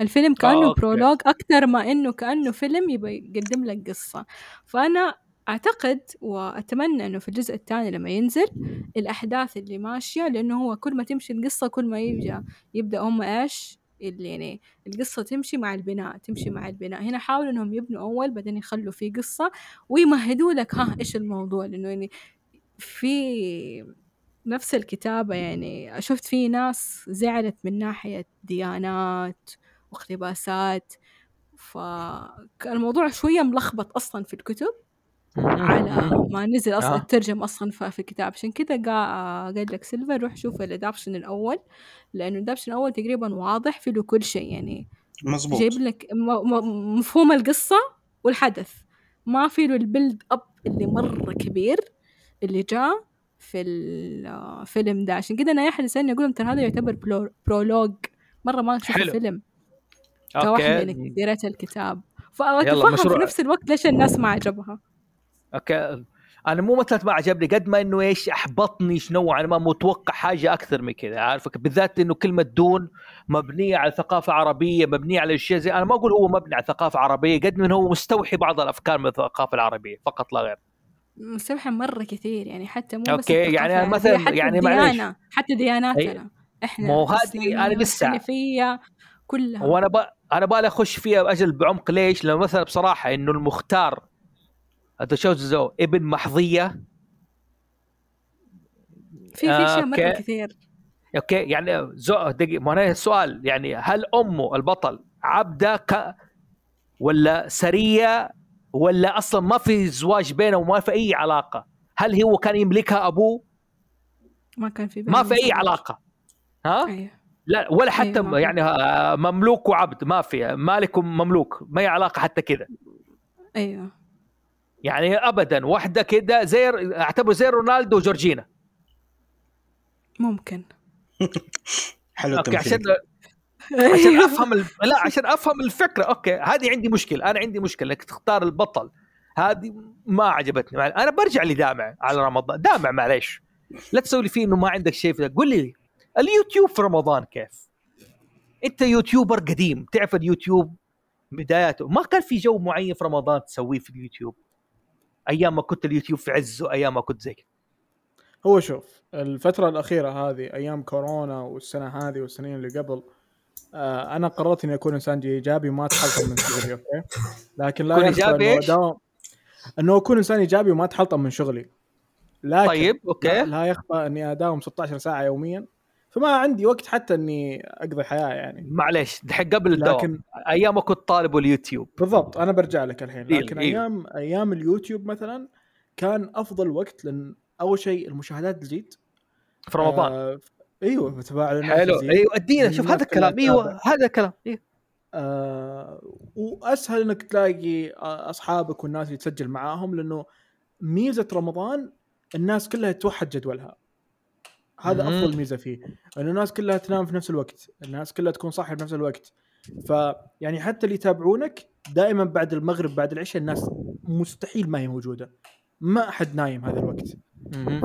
الفيلم كأنه آه، prologue أكثر ما إنه كأنه فيلم يبغى يقدم لك قصة. فأنا أعتقد وأتمنى إنه في الجزء الثاني لما ينزل الأحداث اللي ماشية لأنه هو كل ما تمشي القصة كل ما يبدا يبدأ هم إيش؟ اللي يعني القصة تمشي مع البناء تمشي مع البناء. هنا حاولوا إنهم يبنوا أول بعدين يخلوا في قصة ويمهدوا لك ها إيش الموضوع؟ لأنه يعني في نفس الكتابة يعني شفت في ناس زعلت من ناحية ديانات واقتباسات فالموضوع شوية ملخبط أصلا في الكتب. على ما نزل أصلا آه. الترجم أصلا في الكتاب عشان كذا قال لك سيلفر روح شوف ال adaptation الأول لأنه ال adaptation الأول تقريبا واضح في له كل شيء يعني. مظبوط جايب لك مفهوم القصة والحدث. ما في له ال build up اللي مرة كبير اللي جاء في الفيلم ده. عشان كذا أنا أحد يسألني أقول لهم ترى هذا يعتبر prologue مرة ما شفت الفيلم. كواحدة إنك قريت الكتاب. فأتفهم في نفس الوقت ليش الناس ما عجبها. okay. أنا مو مثلا ما عجبني قد ما إنه إيش أحبطني شنو أنا ما متوقع حاجة أكثر من كذا عارفك؟ بالذات إنه كلمة Dune مبنية على ثقافة عربية مبنية على أشياء زي أنا ما أقول هو مبني على ثقافة عربية قد من هو مستوحي بعض الأفكار من الثقافة العربية فقط لا غير. مستوحي مرة كثير يعني حتى مو بس okay يعني مثلا حتى يعني ديانة حتى دياناتنا إحنا مو هذه أنا لسه. كلها. وأنا ب... أنا بالي أخش فيها أجل بعمق ليش؟ لأنه مثلا بصراحة إنه المختار شوزو ابن محظية؟ في في أشياء مرة كثير. أوكي يعني زو دقيقه ما السؤال يعني هل أمه البطل عبدة ك... ولا سرية ولا أصلا ما في زواج بينه وما في أي علاقة؟ هل هو كان يملكها أبوه؟ ما كان في ما في أي علاقة. ها؟ أيوه. لا ولا حتى أيوه يعني مملوك وعبد ما في مالك ومملوك ما هي علاقة حتى كذا. أيوه. يعني ابدا واحدة كده زي اعتبره زي رونالدو وجورجينا. ممكن. حلو okay عشان عشان أفهم ال... لا عشان أفهم الفكرة. okay هذه عندي مشكلة أنا عندي مشكلة إنك تختار البطل. هذه ما عجبتني. أنا برجع لدامع على رمضان. دامع معليش. لا تسوي لي فيه إنه ما عندك شيء في قول لي اليوتيوب في رمضان كيف؟ أنت YouTuber قديم تعرف اليوتيوب بداياته. ما كان في جو معين في رمضان تسويه في اليوتيوب؟ أيام ما كنت اليوتيوب في عزه أيام ما كنت زي كذا. هو شوف الفترة الأخيرة هذه أيام كورونا والسنة هذه والسنين اللي قبل آه أنا قررت إني أكون إنسان إيجابي وما أتحلطم من شغلي okay؟ لكن لا إيجابي؟ إيش؟ إنه أكون إنسان إيجابي وما أتحلطم من شغلي. لكن طيب أوكي. لا يخفى إني أداوم 16 ساعة يوميا. فما عندي وقت حتى إني أقضي حياة يعني. معليش دحين قبل الدوام لكن أيام كنت طالب اليوتيوب. بالضبط أنا برجع لك الحين. لكن إيه أيام. أيام اليوتيوب مثلا كان أفضل وقت لأن أول شيء المشاهدات تزيد. في رمضان. آه أيوه تفاعل حلو. أيوه أدينا شوف هذا الكلام. أيوه هذا الكلام. أيوه آه وأسهل إنك تلاقي أصحابك والناس اللي تسجل معاهم لأنه ميزة رمضان الناس كلها توحد جدولها. هذا أفضل ميزة فيه إنه الناس كلها تنام في نفس الوقت الناس كلها تكون صاحية في نفس الوقت. فيعني حتى اللي يتابعونك دائما بعد المغرب بعد العشاء الناس مستحيل ما هي موجودة. ما أحد نايم هذا الوقت.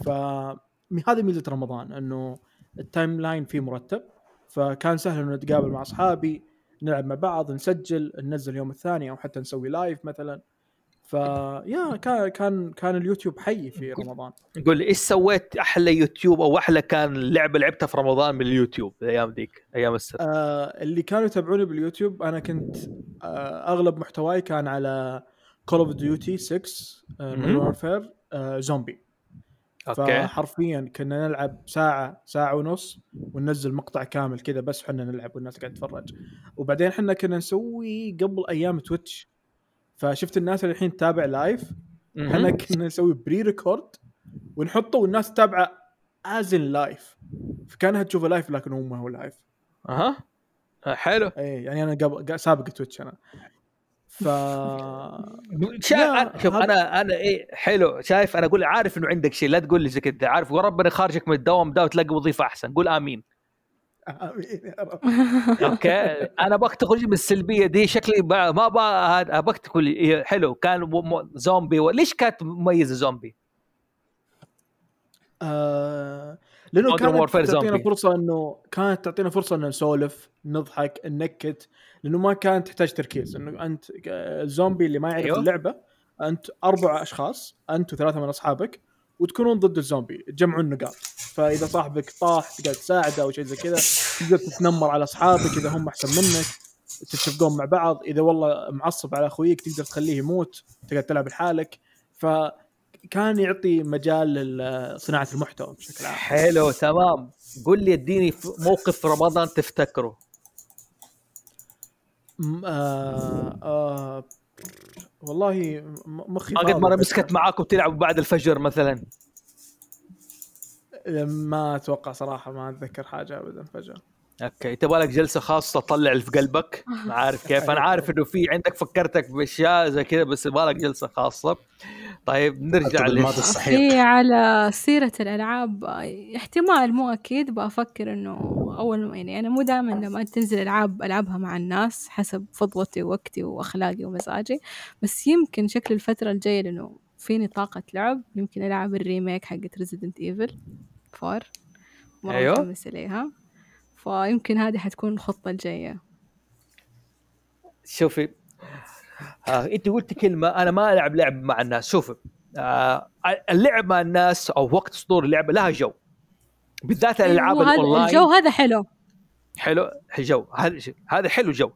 فهذه ميزة رمضان إنه ال timeline فيه مرتب. فكان سهل إنه نتقابل مع أصحابي نلعب مع بعض نسجل ننزل اليوم الثاني أو حتى نسوي live مثلا. فيا كان كان كان اليوتيوب حي في رمضان. قول لي إيش سويت أحلى يوتيوب أو أحلى كان لعبة لعبتها في رمضان من اليوتيوب الأيام ذيك أيام السنة آه اللي كانوا يتابعوني باليوتيوب أنا كنت آه أغلب محتواي كان على Call of Duty 6 Warfare زومبي okay. فحرفيا كنا نلعب ساعة ساعة ونص وننزل مقطع كامل كذا بس حنا نلعب والناس قاعدة تتفرج. وبعدين حنا كنا نسوي قبل أيام تويتش فشفت الناس اللي الحين تتابع live إحنا كنا نسوي pre-record ونحطه والناس تتابعه as in live فكانها تشوفه live لكن هو ما هو live أها. حلو. اي يعني أنا قبل سابق تويتش أنا. ف شا... شوف أنا أنا إيه حلو. شايف أنا أقول عارف إنه عندك شيء لا تقول لي زي كذا عارف وربنا خارجك من الدوام ده وتلاقي وظيفة أحسن. قول آمين. آمين يا رب okay أنا أبغاك تخرج من السلبية دي شكلي ما أبغى أبغاك تقول لي حلو كان زومبي ليش كانت مميزة زومبي؟ آه لأنه كانت تعطينا فرصة انه كانت تعطينا فرصة ان نسولف نضحك ننكت لأنه ما كانت تحتاج تركيز إنه أنت الزومبي اللي ما يعرف أيوه؟ اللعبة أنت أربع أشخاص أنت وثلاثة من أصحابك وتكونون ضد الزومبي تجمعون نقاط فإذا صاحبك طاح تقدر تساعده أو شيء زي كذا تقدر تتنمر على أصحابك إذا هم أحسن منك تتفقون مع بعض. إذا والله معصب على أخويك تقدر تخليه يموت تقدر تلعب لحالك. فكان يعطي مجال لصناعة المحتوى بشكل عام. حلو تمام. قل لي اديني موقف في رمضان تفتكره. آه آه والله مخي ما قد مرة مسكت معاكم تلعبوا بعد الفجر مثلا. ما أتوقع صراحة ما أتذكر حاجة ابدا فجأة. أوكي. تبغى لك جلسة خاصة تطلع اللي في قلبك؟ عارف كيف. أنا عارف إنه في عندك فكرتك بأشياء زي كذا بس يبغى لك جلسة خاصة. طيب نرجع للماضي الصحيح في على سيرة الألعاب احتمال مو أكيد بفكر إنه أول يعني أنا مو دائما لما تنزل ألعاب ألعبها مع الناس حسب فضوتي ووقتي وأخلاقي ومزاجي. بس يمكن شكل الفترة الجاية لأنه فيني طاقة لعب. يمكن ألعب ال remake حقت Resident Evil 4 مرة أيوه. متحمسة إليها. فيمكن هذه حتكون الخطة الجاية. شوفي آه، أنت قلت كلمة أنا ما ألعب لعب مع الناس. شوفي آه، اللعب مع الناس أو وقت صدور اللعبة لها جو. بالذات الألعاب أيوة الأونلاين. الجو هذا حلو. حلو جو هذا حلو جو.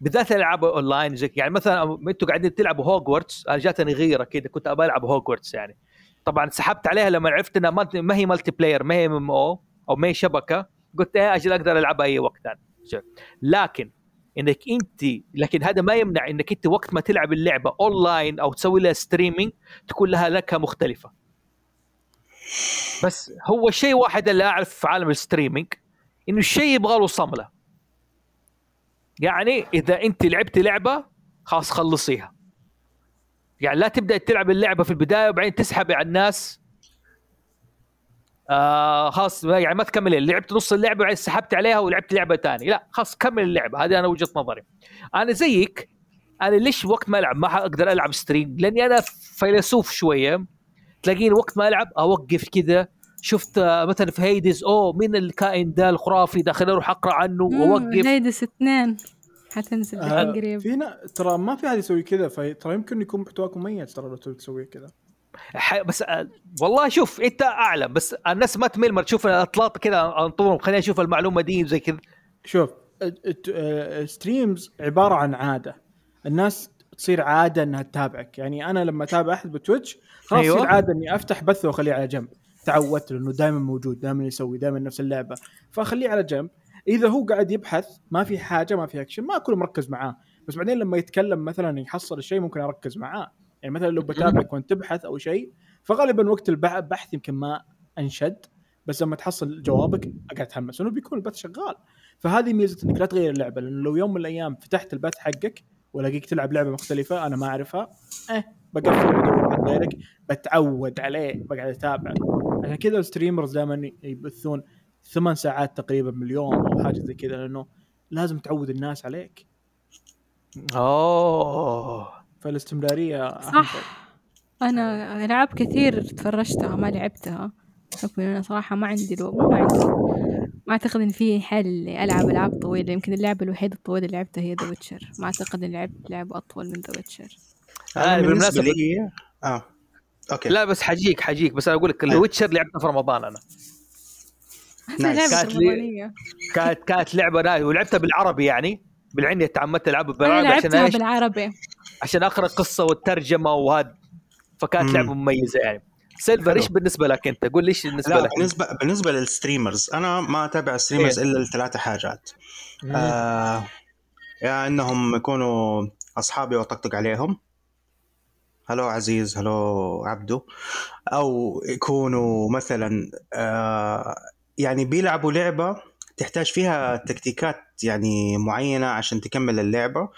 بالذات الألعاب اونلاين زي يعني مثلا أنتوا قاعدين تلعبوا هوجورتس أنا جاتني غيرة كذا كنت ابى ألعب هوجورتس يعني. طبعا سحبت عليها لما عرفت إنها ما هي multiplayer ما هي ام أو أو ما هي شبكة. قلت إيه أجل أقدر العبها أي وقت ثاني لكن إنك أنت لكن هذا ما يمنع إنك أنت وقت ما تلعب اللعبة اونلاين أو تسوي لها streaming تكون لها نكهه مختلفة. بس هو شيء واحد اللي أعرف في عالم ال streaming إنه الشيء يبغى له صملة. يعني إذا أنت لعبتي لعبة خلاص خلصيها. يعني لا تبدأ تلعب اللعبة في البداية وبعدين تسحب على الناس آه خلاص يعني ما تكمل لعبت نص اللعبة وبعدين سحبت عليها ولعبت لعبة ثانية لا خلاص كمل اللعبة. هذه أنا وجهة نظري. أنا زيك. أنا ليش وقت ما ألعب؟ ما أقدر ألعب ستريم لأني أنا فيلسوف شوية. تلاقيني وقت ما ألعب أوقف كذا. شفت مثلا في هيدز أوه مين الكائن ده الخرافي ده؟ خليني أروح أقرأ عنه وأوقف. هيدز اثنين. حتنزل آه قريب. فينا ترى ما في أحد يسوي كذا فترى يمكن يكون محتواكم مميز ترى لو تسوي كذا. بس آه، والله شوف انت اعلم بس الناس ما تمل ما تشوف الأطلاط كذا انطرهم خلينا نشوف المعلومة دي زي كذا. شوف streams آه، عبارة عن عادة. الناس تصير عادة إنها تتابعك. يعني أنا لما أتابع أحد بتويتش خلاص أيوة. يصير عادة إني أفتح بثه وأخليه على جنب. تعودت لأنه دائما موجود دائما يسوي دائما نفس اللعبة. فأخليه على جنب. إذا هو قاعد يبحث ما في حاجة ما في اكشن ما أكون مركز معاه. بس بعدين لما يتكلم مثلا يحصل الشيء ممكن أركز معاه. يعني مثلا لو بتابعك وانت تبحث أو شيء فغالبا وقت البحث يمكن ما أنشد بس لما تحصل جوابك اقعد أتحمس انه بيكون البث شغال. فهذه ميزة إنك لا تغير اللعبة لأنه لو يوم من الأيام فتحت البث حقك والاقيك تلعب لعبة مختلفة أنا ما أعرفها آه بقفل بدور على غيرك بتعود عليه بقعد أتابع. عشان كذا الستريمرز دائما يبثون ثمان ساعات تقريبا من اليوم أو حاجة زي كذا لأنه لازم تعود الناس عليك. أوه. فالاستمرارية أهم شيء. صح. أنا ألعاب كثير تفرجتها ما لعبتها. بحكم إن أنا صراحة ما عندي الوقت ما عندي. ما أعتقد إن في حل العب ألعاب طويلة. يمكن اللعبة الوحيدة الطويلة اللي لعبتها هي The Witcher ما أعتقد إني لعبت لعبة أطول من The Witcher أنا بالنسبة بالمناسبة- لي آه. okay. لا بس حجيك حجيك. بس أنا أقول لك ال Witcher لعبتها في رمضان أنا. كانت لي- كانت كانت لعبة ناي ولعبتها بالعربي يعني. بالعندي تعمدت العبها أنا بالعربي عشان؟ بالعربي. عشان أقرأ القصة والترجمه وهذا فكانت. لعبة مميزة يعني سيلفر. إيش بالنسبة لك أنت؟ قول لي إيش بالنسبة لا لك؟ بالنسبة بالنسبة للستريمرز أنا ما أتابع ستريمرز إيه. إلا لثلاثة حاجات آه يا إنهم يكونوا أصحابي وأطقطق عليهم هلو عزيز هلو عبدو أو يكونوا مثلا آه يعني بيلعبوا لعبة تحتاج فيها تكتيكات يعني معينة عشان تكمل اللعبة آه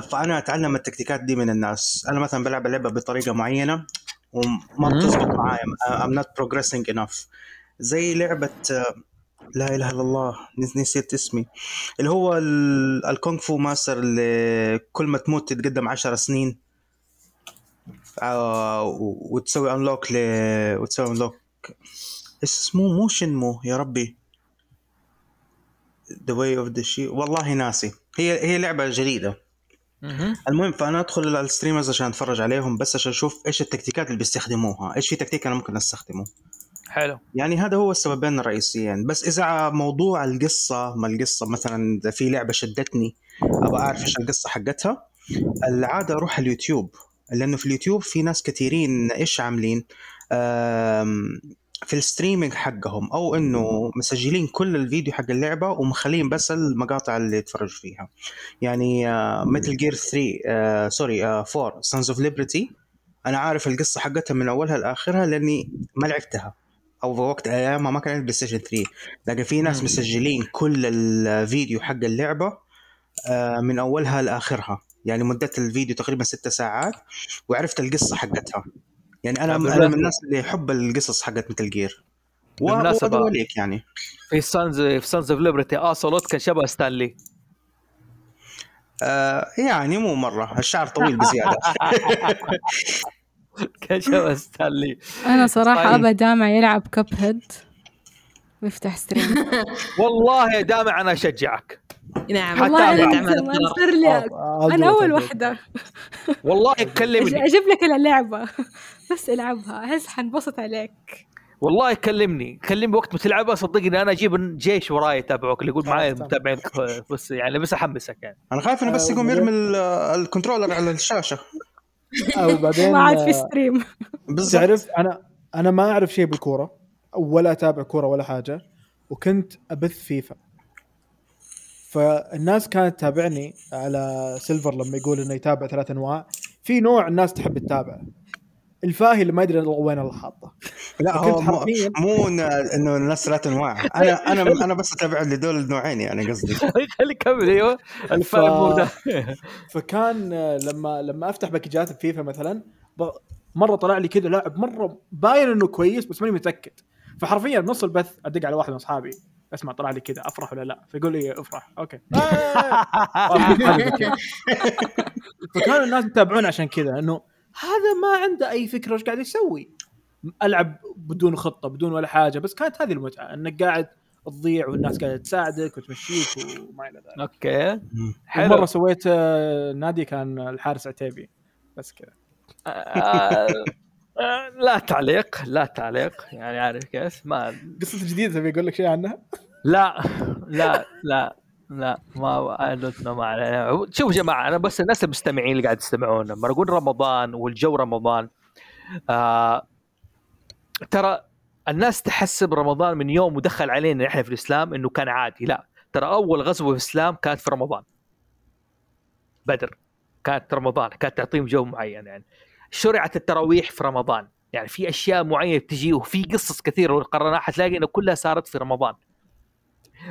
فأنا أتعلم التكتيكات دي من الناس. أنا مثلا بلعب اللعبة بطريقة معينة وما. بتزبط معايا. I'm not progressing enough. زي لعبة آه، لا إله إلا الله نس- نسيت اسمي. اللي هو ال- ال Kung Fu master اللي كل ما تموت تتقدم عشر سنين. آه وتسوي unlock ل وتسوي unlock اسمه مو شنمو يا ربي. the way of the شي والله ناسي. هي هي لعبة جديدة. مهم. المهم فأنا أدخل على ال streamers عشان أتفرج عليهم بس عشان أشوف إيش التكتيكات اللي بيستخدموها إيش في تكتيك أنا ممكن أستخدمه. حلو. يعني هذا هو السببين الرئيسيين. بس إذا موضوع القصة ما القصة مثلا إذا في لعبة شدتني أبغى أعرف إيش القصة حقتها العادة أروح اليوتيوب. لأنه في اليوتيوب في ناس كثيرين إيش عاملين؟ في ال streaming حقهم أو إنه مسجلين كل الفيديو حق اللعبة ومخلين بس المقاطع اللي يتفرج فيها. يعني Metal Gear 3 آه، sorry آه، 4 Sons of Liberty أنا عارف القصة حقتها من أولها لآخرها لأني ما لعبتها. أو في وقت أيامها ما كان عندي PlayStation 3 لكن في ناس. مسجلين كل الفيديو حق اللعبة آه، من أولها لآخرها. يعني مدة الفيديو تقريبا ست ساعات وعرفت القصة حقتها. يعني أنا أنا من الناس اللي يحب القصص حقت Metal Gear بالمناسبة- وليك يعني. في Sons في Sons of Liberty اصلوت كان شبه ستانلي آه يعني مو مرة الشعر طويل بزيادة. كان شبه ستانلي أنا صراحة طيب. أبى دامع يلعب Cuphead ويفتح ستريم والله دامع أنا أشجعك. نعم والله حتى أنا. صار لي أنا أول واحدة والله كلمني. أجيب لك اللعبة. بس ألعبها. أحس حنبسط عليك. والله كلمني. كلمني وقت ما تلعبها صدقني أنا أجيب جيش وراي يتابعوك اللي يقول معي. متابعين بس يعني بس أحمسك يعني. أنا خايف إنه بس آه، يقوم يرمي ال- ال controller على الشاشة. وبعدين ما عاد في آه، stream. بالضبط. تعرف أنا أنا ما أعرف شيء بالكورة. ولا أتابع كورة ولا حاجة وكنت أبث فيفا. فالناس كانت تتابعني على سيلفر لما يقول إنه يتابع ثلاث أنواع. في نوع الناس تحب تتابع الفاهي اللي ما يدري وين الله حاطه. لا كنت هو مو, مو انه الناس ثلاث أنواع. أنا أنا أنا بس أتابع لدول النوعين يعني قصدي. خلي كمل أيوه. فكان لما لما أفتح باكجات بفيفا مثلا ب- مرة طلع لي كذا لاعب مرة باين إنه كويس بس ماني متأكد. فحرفيا بنص البث أدق على واحد من أصحابي. أسمع طلع لي كذا. أفرح ولا لا؟ فيقول لي أفرح. Okay. فكانوا الناس يتابعون عشان كذا إنه هذا ما عنده أي فكرة إيش قاعد يسوي. ألعب بدون خطة بدون ولا حاجة بس كانت هذه المتعة إنك قاعد تضيع والناس قاعدة تساعدك وتمشيك وما إلى ذلك. Okay. حلو. مرة سويت آه، نادي كان الحارس عتيبي. بس كذا. آه، آه، لا تعليق لا تعليق يعني عارف كيف؟ ما قصة جديدة تبي أقول لك شيء عنها؟ لا لا لا لا ما know ما علينا شوفوا يا جماعة أنا بس الناس المستمعين اللي قاعد يستمعون لما نقول رمضان والجو رمضان آه ترى الناس تحسب رمضان من يوم ودخل علينا إحنا في الإسلام إنه كان عادي. لا ترى أول غزوة في الإسلام كانت في رمضان. بدر كانت رمضان كانت تعطيهم جو معين يعني. شرعت التراويح في رمضان. يعني في أشياء معينة بتجي وفي قصص كثيرة قررناها حتلاقي انه كلها صارت في رمضان.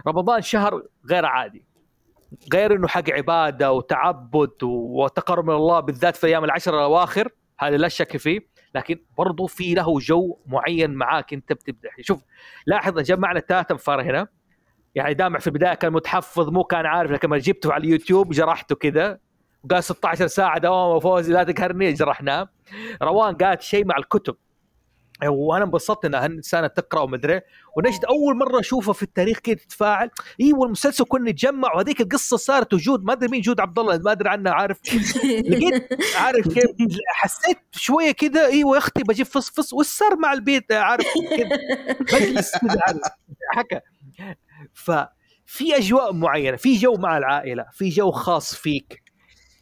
رمضان شهر غير عادي. غير إنه حق عبادة وتعبد وتقرب من الله بالذات في أيام العشر الأواخر هذا لا شك فيه. لكن برضو في له جو معين معاك أنت بتبدأ. شوف لاحظ جمعنا ثلاثة انفار هنا. يعني دامع في البداية كان متحفظ مو كان عارف لكن لما جبته على اليوتيوب جرحته كذا. قال 16 ساعة دوام وفوزي لا تقهرني جرحناه روان قالت شيء مع الكتب. وأنا انبسطت إنها إنسانة تقرأ ومدري ونجد أول مرة أشوفه في التاريخ كذا تتفاعل. أيوه المسلسل كنا نتجمع وهذيك القصة صارت وجود ما أدري مين جود عبد الله ما أدري عنه عارف لقيت عارف كيف حسيت شوية كذا أيوه يا أختي بجيب فصفص والسر مع البيت؟ عارف كذا مجلس كذا حكى. ففي أجواء معينة في جو مع العائلة في جو خاص فيك.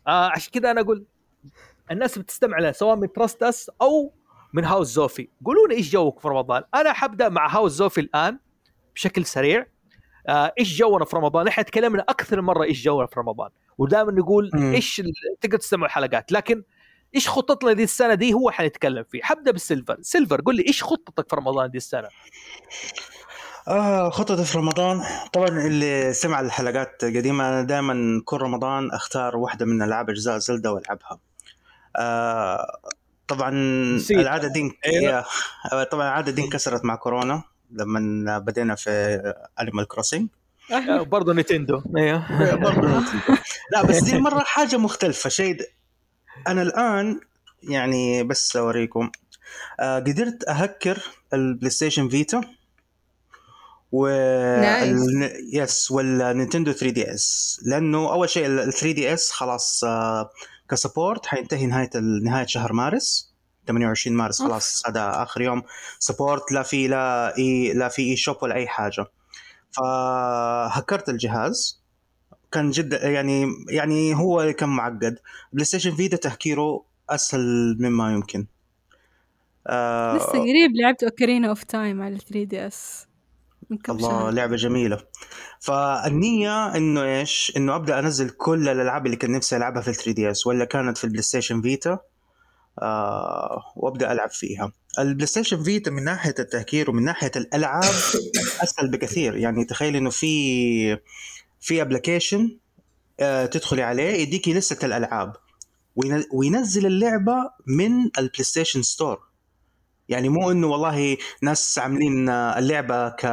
آه عشان كذا أنا أقول الناس بتستمع لها سواء من Trust Us أو من هاوس زوفي قولوا لي إيش جوك في رمضان؟ أنا حبدا مع هاوس زوفي الآن بشكل سريع. آه إيش جونا في رمضان؟ إحنا تكلمنا أكثر مرة إيش جونا في رمضان. ودائما نقول إيش تقدر تستمع الحلقات لكن إيش خطتنا دي السنة؟ دي هو حنتكلم فيه. حبدأ بال Silver. Silver قول لي إيش خطتك في رمضان دي السنة؟ آه خطتي في رمضان. طبعا اللي سمع الحلقات القديمة أنا دائما كل رمضان أختار واحدة من ألعاب أجزاء Zelda وألعبها. آه طبعا العادة دي أيوة. طبعا العادة دي انكسرت مع كورونا لما بدينا في Animal Crossing برضه Nintendo. أيوه برضه Nintendo. لا بس دي المره حاجة مختلفة. شيء أنا الآن يعني بس أوريكم. آه قدرت أهكر ال PlayStation Vita. و yes وال Nintendo 3DS لأنه أول شيء ال 3DS خلاص آه ك support حينتهي نهاية نهاية شهر مارس 28 مارس خلاص هذا آخر يوم. support لا في لا إي لا في eShop ولا أي حاجة. فهكرت الجهاز. كان جدا يعني يعني هو كان معقد. PlayStation Vita تهكيره أسهل مما يمكن. آه لسه قريب لعبت Ocarina of Time على 3DS الله شهر. لعبة جميلة. فالنية إنه إيش؟ إنه أبدأ أنزل كل الألعاب اللي كان نفسي ألعبها في ال 3DS ولا كانت في ال PlayStation Vita آه وأبدأ ألعب فيها. ال PlayStation Vita من ناحية التهكير ومن ناحية الألعاب أسهل بكثير. يعني تخيل إنه في في application آه تدخلي عليه يديكي لستة الألعاب وينزل اللعبة من ال PlayStation Store يعني مو إنه والله ناس عاملين اللعبة ك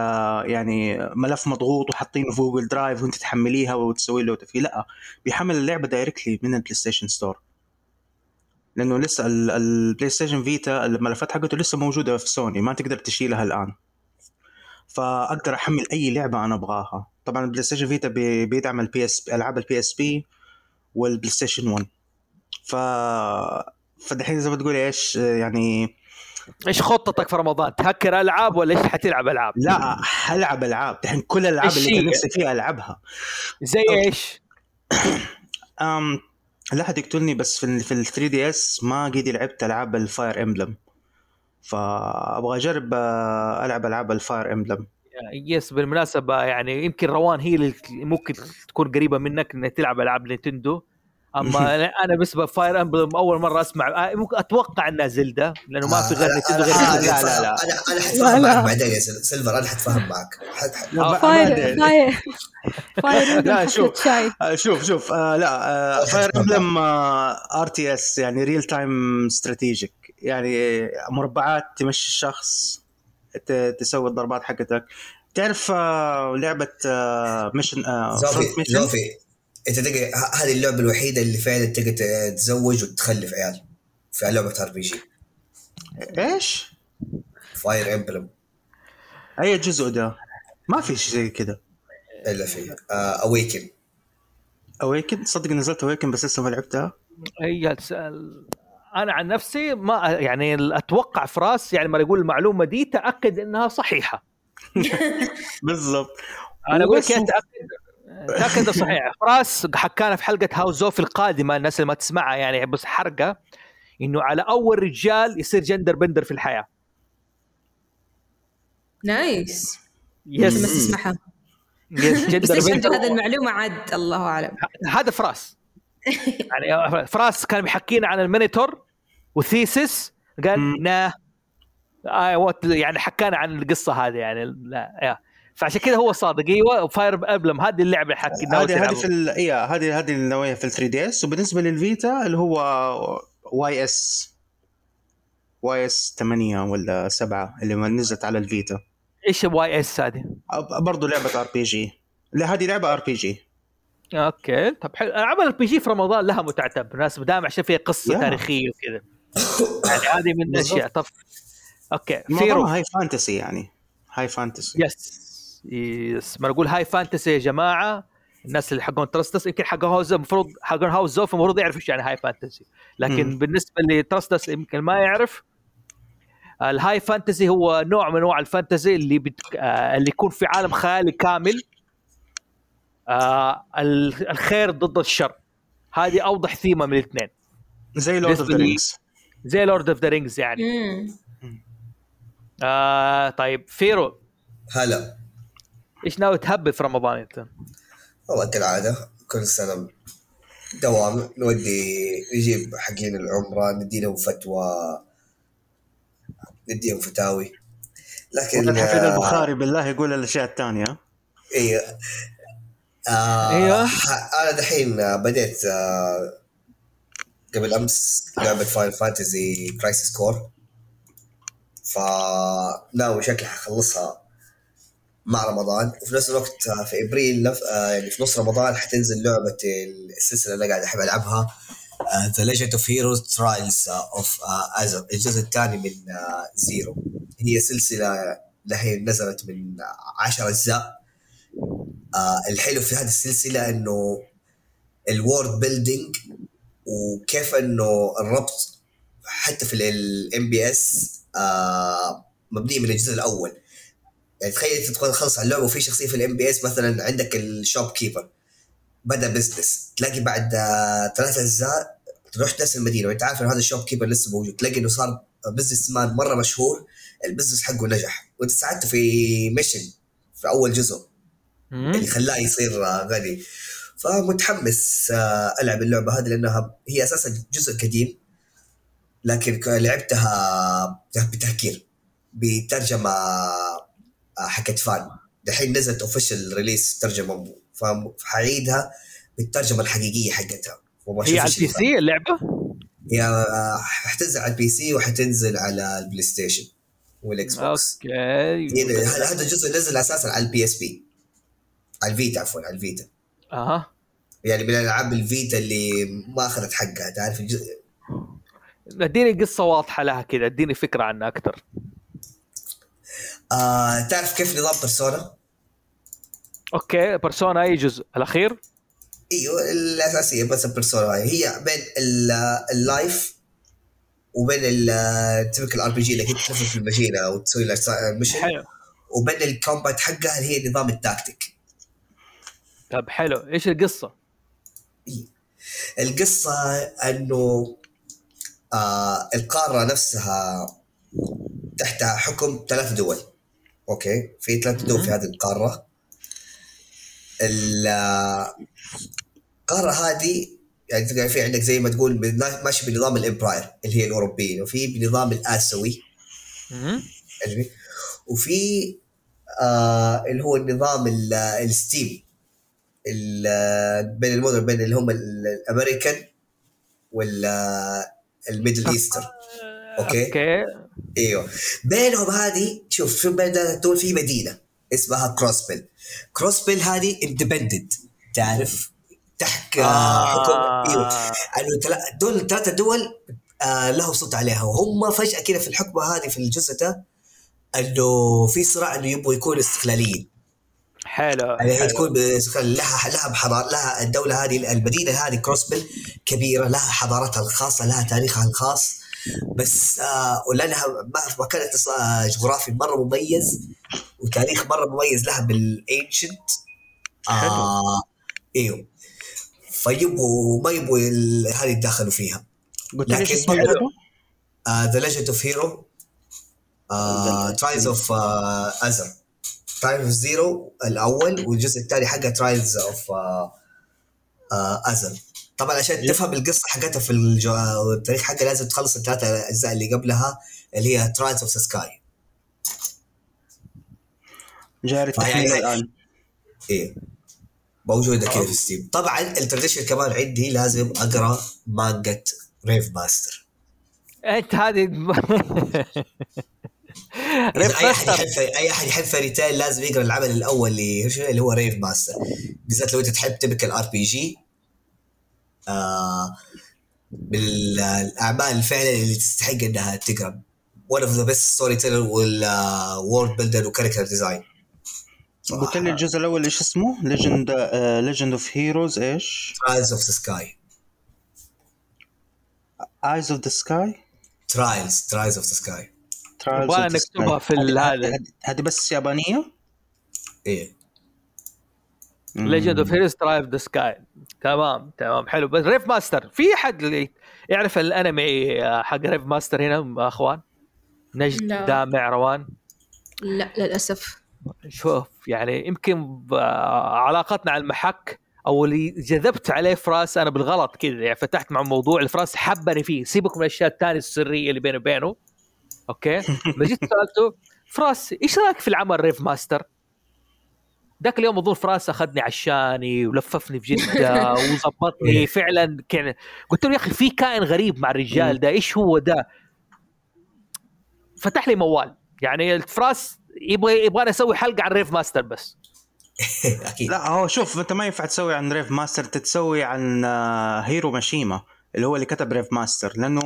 يعني ملف مضغوط وحاطينه في Google Drive وأنت تحمليها وتسوي له فيه لا بيحمل اللعبة directly من ال PlayStation Store لأنه لسه ال PlayStation Vita الملفات حقته لسه موجودة في سوني ما تقدر تشيلها الآن. فأقدر أحمل أي لعبة أنا أبغاها. طبعا ال PlayStation Vita بيدعم ال PS ألعاب ال PSP وال PlayStation 1 ف فدحين زي ما تقول إيش يعني إيش خطتك في رمضان؟ تهكر ألعاب ولا إيش حتلعب ألعاب؟ لا حلعب ألعاب. الحين كل الألعاب اللي كان نفسي فيها ألعبها. زي إيش؟ أم لا حد يقتلني بس في في ال 3DS ما قد لعبت ألعاب ال Fire Emblem فابغى أجرب آه، ألعب ألعاب ال Fire Emblem yes بالمناسبة يعني يمكن روان هي اللي ممكن تكون قريبة منك إنك تلعب ألعاب Nintendo. أما أنا بس Fire Emblem أول مرة أسمع. آه، ممكن أتوقع إنها Zelda لأنه ما في غير Nintendo غير لا لا لا. أنا أنا حتفاهم معك بعدين يا Silver أنا حتفاهم معك. Fire Fire لا شوف. آه، شوف شوف. آه لا Fire Emblem RTS يعني real time strategic يعني مربعات تمشي الشخص تسوي الضربات حقتك. تعرف لعبة mission زوفي زوفي. انت تقدر هذه اللعبة الوحيدة اللي فعلا تقدر تتزوج وتخلف عيال في لعبة RPG إيش؟ Fire Emblem أي جزء ده؟ ما في شيء زي كذا. إلا في Awakening Awakening صدق نزلت Awakening بس لسه ما لعبتها. هي أنا عن نفسي ما يعني أتوقع فراس يعني ما يقول المعلومة دي تأكد إنها صحيحة. بالضبط. أنا أقول لك تاكد صحيح. فراس حكانا في حلقة هاوس زوف القادمه الناس اللي ما تسمعها يعني بس حرقة إنه على أول رجال يصير gender bender في الحياة. nice yes ما تسمعها. yes gender bender هذا المعلومة عاد؟ الله أعلم. هذا فراس. يعني فراس كان بيحكينا عن ال Minotaur و Theseus قال نا يعني حكانا عن القصة هذه يعني. لا يا. فعشان كذا هو صادق. أيوه Fire Emblem هذه اللعبة حكي هذه هذه في. إيه هذه هذه النوعيه في ال 3DS وبالنسبة لل Vita اللي هو Ys Ys 8 ولا 7 اللي ما نزلت على ال Vita. إيش Ys هذه؟ برضه لعبة RPG لا هذه لعبة RPG okay. طب حلو. ألعاب ال RPG في رمضان لها متعتها بالمناسبه دائما عشان فيها قصة تاريخية وكذا. يعني هذه من الأشياء. طب okay. فيرو high fantasy يعني. high fantasy yes ما نقول high fantasy يا جماعة الناس اللي حقون ترستس يمكن حق هاوس المفروض حقون هاوس زوف المفروض يعرف إيش يعني high fantasy. لكن م. بالنسبة لترستس يمكن ما يعرف. ال high fantasy هو نوع من انواع ال fantasy اللي بت... آه اللي يكون في عالم خيالي كامل. آه الخير ضد الشر. هذه أوضح ثيمة من الاثنين. زي Lord of the Rings زي Lord of the Rings يعني. آه طيب فيرو. هلا. إيش ناوي تهبل في رمضان أنت؟ والله كالعادة كل سنة دوام نودي نجيب حقين العمرة ندي لهم فتوى نديهم فتاوي. لكن الحفيد آه البخاري بالله يقول الأشياء الثانية. أيوه آه إيوه. أنا دحين بديت آه قبل أمس لعبة Final Fantasy Crisis Core فناوي شكلي حخلصها مع رمضان وفي نفس الوقت آه، في إبريل آه، يعني في نص رمضان حتنزل لعبة السلسلة اللي قاعد أحب ألعبها The Legend of Heroes Trails of Azure الجزء الثاني من Zero uh, هي سلسلة لحين نزلت من 10 أجزاء. الحلو في هذه السلسلة إنه ال world building وكيف إنه الربط حتى في ال NPCs مبني من الجزء الأول. يعني تخيل تدخل تخلص على اللعبة وفي شخصية في ال NPCs مثلا عندك ال shopkeeper بدأ business تلاقي بعد ثلاث أجزاء تروح نفس المدينة. وأنت عارف ان هذا ال shopkeeper لسه موجود. تلاقي إنه صار businessman مرة مشهور. ال business حقه نجح. وأنت ساعدته في mission في أول جزء. اللي خلاه يصير غني. فمتحمس آه، ألعب اللعبة هذه لأنها هي أساسا جزء قديم. لكن لعبتها بتهكير بترجمة آه، حقت fan دحين نزلت official release ترجمة فحعيدها بالترجمة الحقيقية حقتها. هي على ال PC اللعبة؟ هي حتنزل على ال PC وحتنزل على ال PlayStation وال Xbox okay هذا الجزء نزل أساسا على ال PSP. على ال Vita عفوا على ال Vita. أها. يعني من الالعاب ال Vita اللي ما أخذت حقها. تعرف الجزء اديني قصة واضحة لها كذا اديني فكرة عنها أكثر. آه، تعرف كيف نظام Persona؟ okay Persona أي جزء؟ الأخير؟ إيوه الأساسية بس ال Persona هاي. هي بين ال life وبين ال typical RPG اللي كنت تلف في المدينة وتسوي ال mission حلو. وبين ال combat حقها اللي هي نظام التاكتيك. طب حلو. إيش القصة؟ القصة إنه آه القارة نفسها تحتها حكم ثلاث دول. okay. في ثلاث دول في هذه القارة. القارة هذه يعني في عندك زي ما تقول ماشي بنظام ال empire اللي هي الأوروبيين وفي بنظام الآسيوي. وفي آه اللي هو النظام ال system بين المدن بين اللي هم الأمريكان وال Middle Easter. Okay. Okay. أيوه. بينهم هذه شوف شوف بين دول في مدينة اسمها Crossbell Crossbell هذه independent تعرف؟ تحت آه. حكم. أيوه. يعني دول الثلاثه دول آه له صوت عليها. وهم فجأة كذا في الحكمة هذه في الجزء ده إنه في صراع إنه يبغوا يكونوا استقلاليين. حلو. يعني تكون لها لها بحضار لها الدولة هذه المدينة هذه كروسبل كبيرة لها حضارتها الخاصة لها تاريخها الخاص. بس آه ولأنها مكانها آه جغرافي مرة مميز وتاريخ مرة مميز لها بالانشنت آه إيوه. فيبغوا ما يبغوا هذه يتدخلوا فيها. لكن The Legend of Hero Trails of Azure Trails of Zero الأول والجزء الثاني حقه Trails of Azure طبعا عشان تفهم القصة حقتها في التاريخ حقها لازم تخلص الثلاثة أجزاء اللي قبلها اللي هي Trails of Sky جاري التحميل الآن. إيه. موجودة كذا في Steam طبعا ال tradition كمان عندي لازم أقرأ مانجا Rave Master أنت هذه Rave أي أحد يحب أي أحد يحب Fairy Tail لازم يقرأ العمل الأول اللي هو Rave Master بالذات لو أنت تحب تبكي ال RPG بالأعمال فعلا اللي تستحق إنها تقرأ. One of the best storyteller وال world builder و character design قلت لي الجزء الأول إيش اسمه؟ Legend Legend of Heroes إيش؟ Trails of the Sky Trails of the Sky Trails Trails of the Sky نبغى نكتبها في هذا. هذه بس يابانية؟ إيه. Legend of Heroes Trails of the Sky تمام تمام حلو بس Rave Master في حد يعرف الانمي حق Rave Master هنا أخوان؟ نجد لا. دامع روان لا للأسف شوف يعني يمكن علاقتنا على المحك أو اللي جذبت عليه فراس أنا بالغلط كذا يعني فتحت مع الموضوع الفراس حبني فيه سيبك من الأشياء الثانية السرية اللي بيني وبينه okay جيت سألته فراس إيش رأيك في العمل Rave Master؟ ذاك اليوم اظن فراس أخذني عشاني ولففني في جدة وظبطني فعلا كان قلت له يا أخي في كائن غريب مع الرجال ده إيش هو ده؟ فتح لي موال. يعني فراس يبغى يبغى أسوي حلقة عن Rave Master بس. أكيد. لا هو شوف أنت ما ينفع تسوي عن Rave Master تتسوي عن هيرو ماشيما اللي هو اللي كتب Rave Master لأنه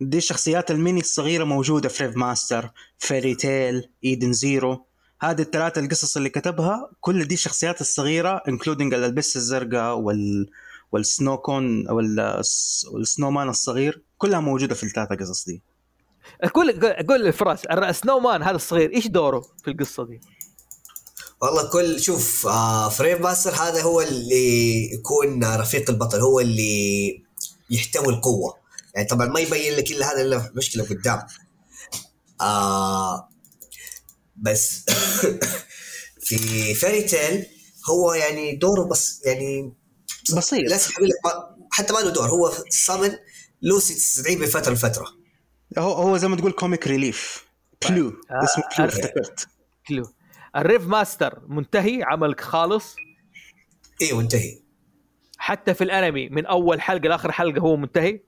دي الشخصيات الميني الصغيرة موجودة في Rave Master Fairy Tail Eden Zero هذه الثلاثة القصص اللي كتبها كل دي الشخصيات الصغيرة including الالبسه الزرقاء وال وال snow cone وال snowman الصغير كلها موجودة في الثلاثة قصص دي. قول قول فراس ال snowman هذا الصغير إيش دوره في القصة دي؟ والله كل شوف آه ف Rave Master هذا هو اللي يكون رفيق البطل هو اللي يحتوي القوة. يعني طبعا ما يبين لك إلا هذا إلا مشكلة قدام. آه بس في Fairy Tail هو يعني دوره بس يعني بسيط. لا حتى ما له دور. هو summon لوسي تستدعيه من فتره لفترة. هو هو زي ما تقول comic relief آه اسمه Plue افتكرت. Plue ال Rave Master منتهي عملك خالص؟ أيوه منتهي. حتى في الانمي من أول حلقة لآخر حلقة هو منتهي؟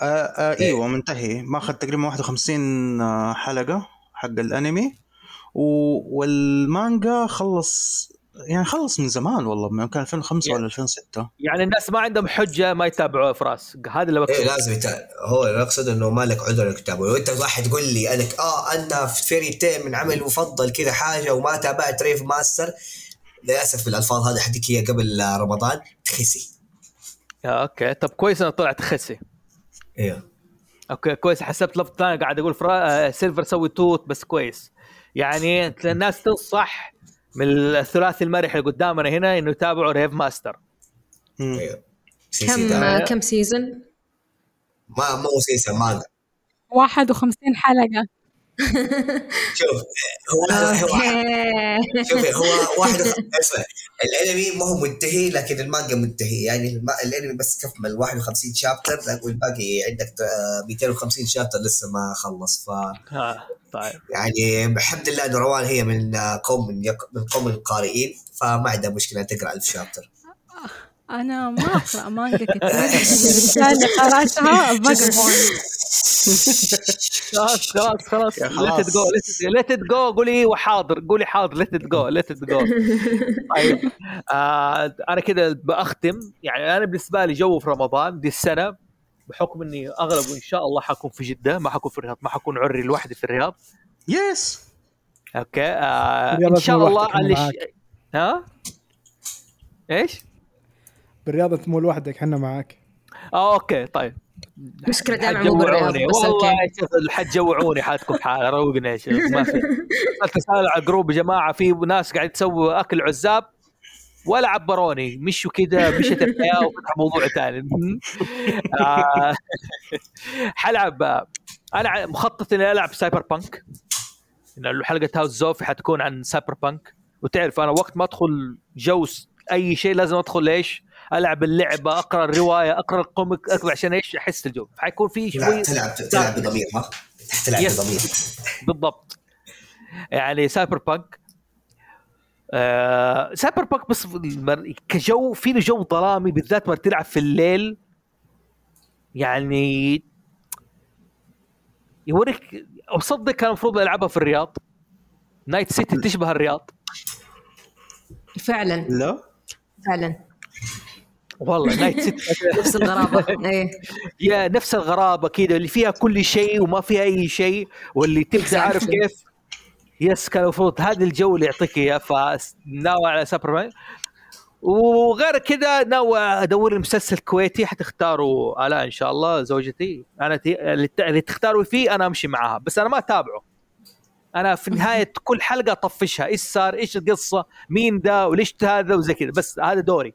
آه آه إيوه منتهي. ماخذ تقريبا 51 حلقة. حق الانمي. والمانجا خلص يعني خلص من زمان والله من كان 2005 يعني ولا 2006 يعني الناس ما عندهم حجة ما يتابعوا فراس هذا اللي بقصد إيه لازم يتابع هو اللي اقصد إنه ما لك عذر إنك تتابعه. لو أنت واحد تقول لي أنك آه أنا في Fairy Tail من عمل مفضل كذا حاجة وما تابعت Rave Master للأسف بالالفاظ هذه حديك هي قبل رمضان تخسي. Okay. طب كويس إنه طلعت خسي أيوه okay كويس حسبت لفظ ثاني قاعد أقول فرا... سيلفر سوي توت بس كويس. يعني الناس تنصح من الثلاثي المرح اللي قدامنا هنا إنه يتابعوا Rave Master أيوه. كم كم season؟ ما مو season مانجا 51 حلقة. شوف هو هو شوفي هو واحد اسمع الانمي ما هو منتهي لكن المانجا منتهي. يعني الانمي بس كمل 51 chapter والباقي عندك 250 chapter لسه ما خلص. ف طيب. يعني الحمد لله انه روان هي من قوم من, يق... من قوم القارئين فما عندها مشكلة تقرأ 1000 chapter. أنا ما أقرأ مانجا كثير. اللي قرأتها Vagabond خلاص خلاص خلاص. Let go let go قولي وحاضر. قولي حاضر let go let go طيب. آه أنا كده بأختم. يعني أنا بالنسبة لي جو في رمضان دي السنة بحكم إني أغلب إن شاء الله حكون في جدة ما حكون في الرياض ما حكون عري لوحدي في الرياض. Yes okay. آه إن شاء الله اللي ها؟ إيش؟ بالرياض انت مو لوحدك إحنا معاك. آه okay طيب. مشكلة دائما مو بالرياض والله يا شيخ حتجوعوني حالكم بحال روقنا يا شيخ ما في. تسال على group يا جماعة في ناس قاعد تسوي أكل عزاب ولا عبروني مشوا كذا مشت الحياة وفتح موضوع ثاني. آه، حلعب. أنا مخطط إني ألعب Cyberpunk إن حلقة House زوفي حتكون عن Cyberpunk وتعرف أنا وقت ما أدخل جو أي شيء لازم أدخل إيش؟ ألعب اللعبة أقرأ الرواية أقرأ ال comic أقرأ عشان إيش؟ أحس الجو حيكون في شوي تلعب تلعب بضمير ها؟ تلعب بضمير. بالضبط. يعني Cyberpunk آه Cyberpunk بس كجو في له جو ظلامي بالذات ما تلعب في الليل. يعني يوريك اصدق كان المفروض ألعبها في الرياض. Night City تشبه الرياض. فعلا. لا. فعلا. والله Night City نفس الغرابة. إيه. يا نفس الغرابة كذا اللي فيها كل شيء وما فيها أي شيء واللي تبدأ عارف كيف؟ yes كان المفروض هذا الجو اللي يعطيك إياه فناوي على سوبرمان وغير كذا ناوي أدور لي مسلسل كويتي حتختاره آلاء إن شاء الله زوجتي. أنا اللي تختاروا فيه أنا أمشي معاها بس أنا ما أتابعه. أنا في نهاية كل حلقة أطفشها إيش صار إيش القصة مين ذا وليش هذا وزي كذا بس هذا دوري.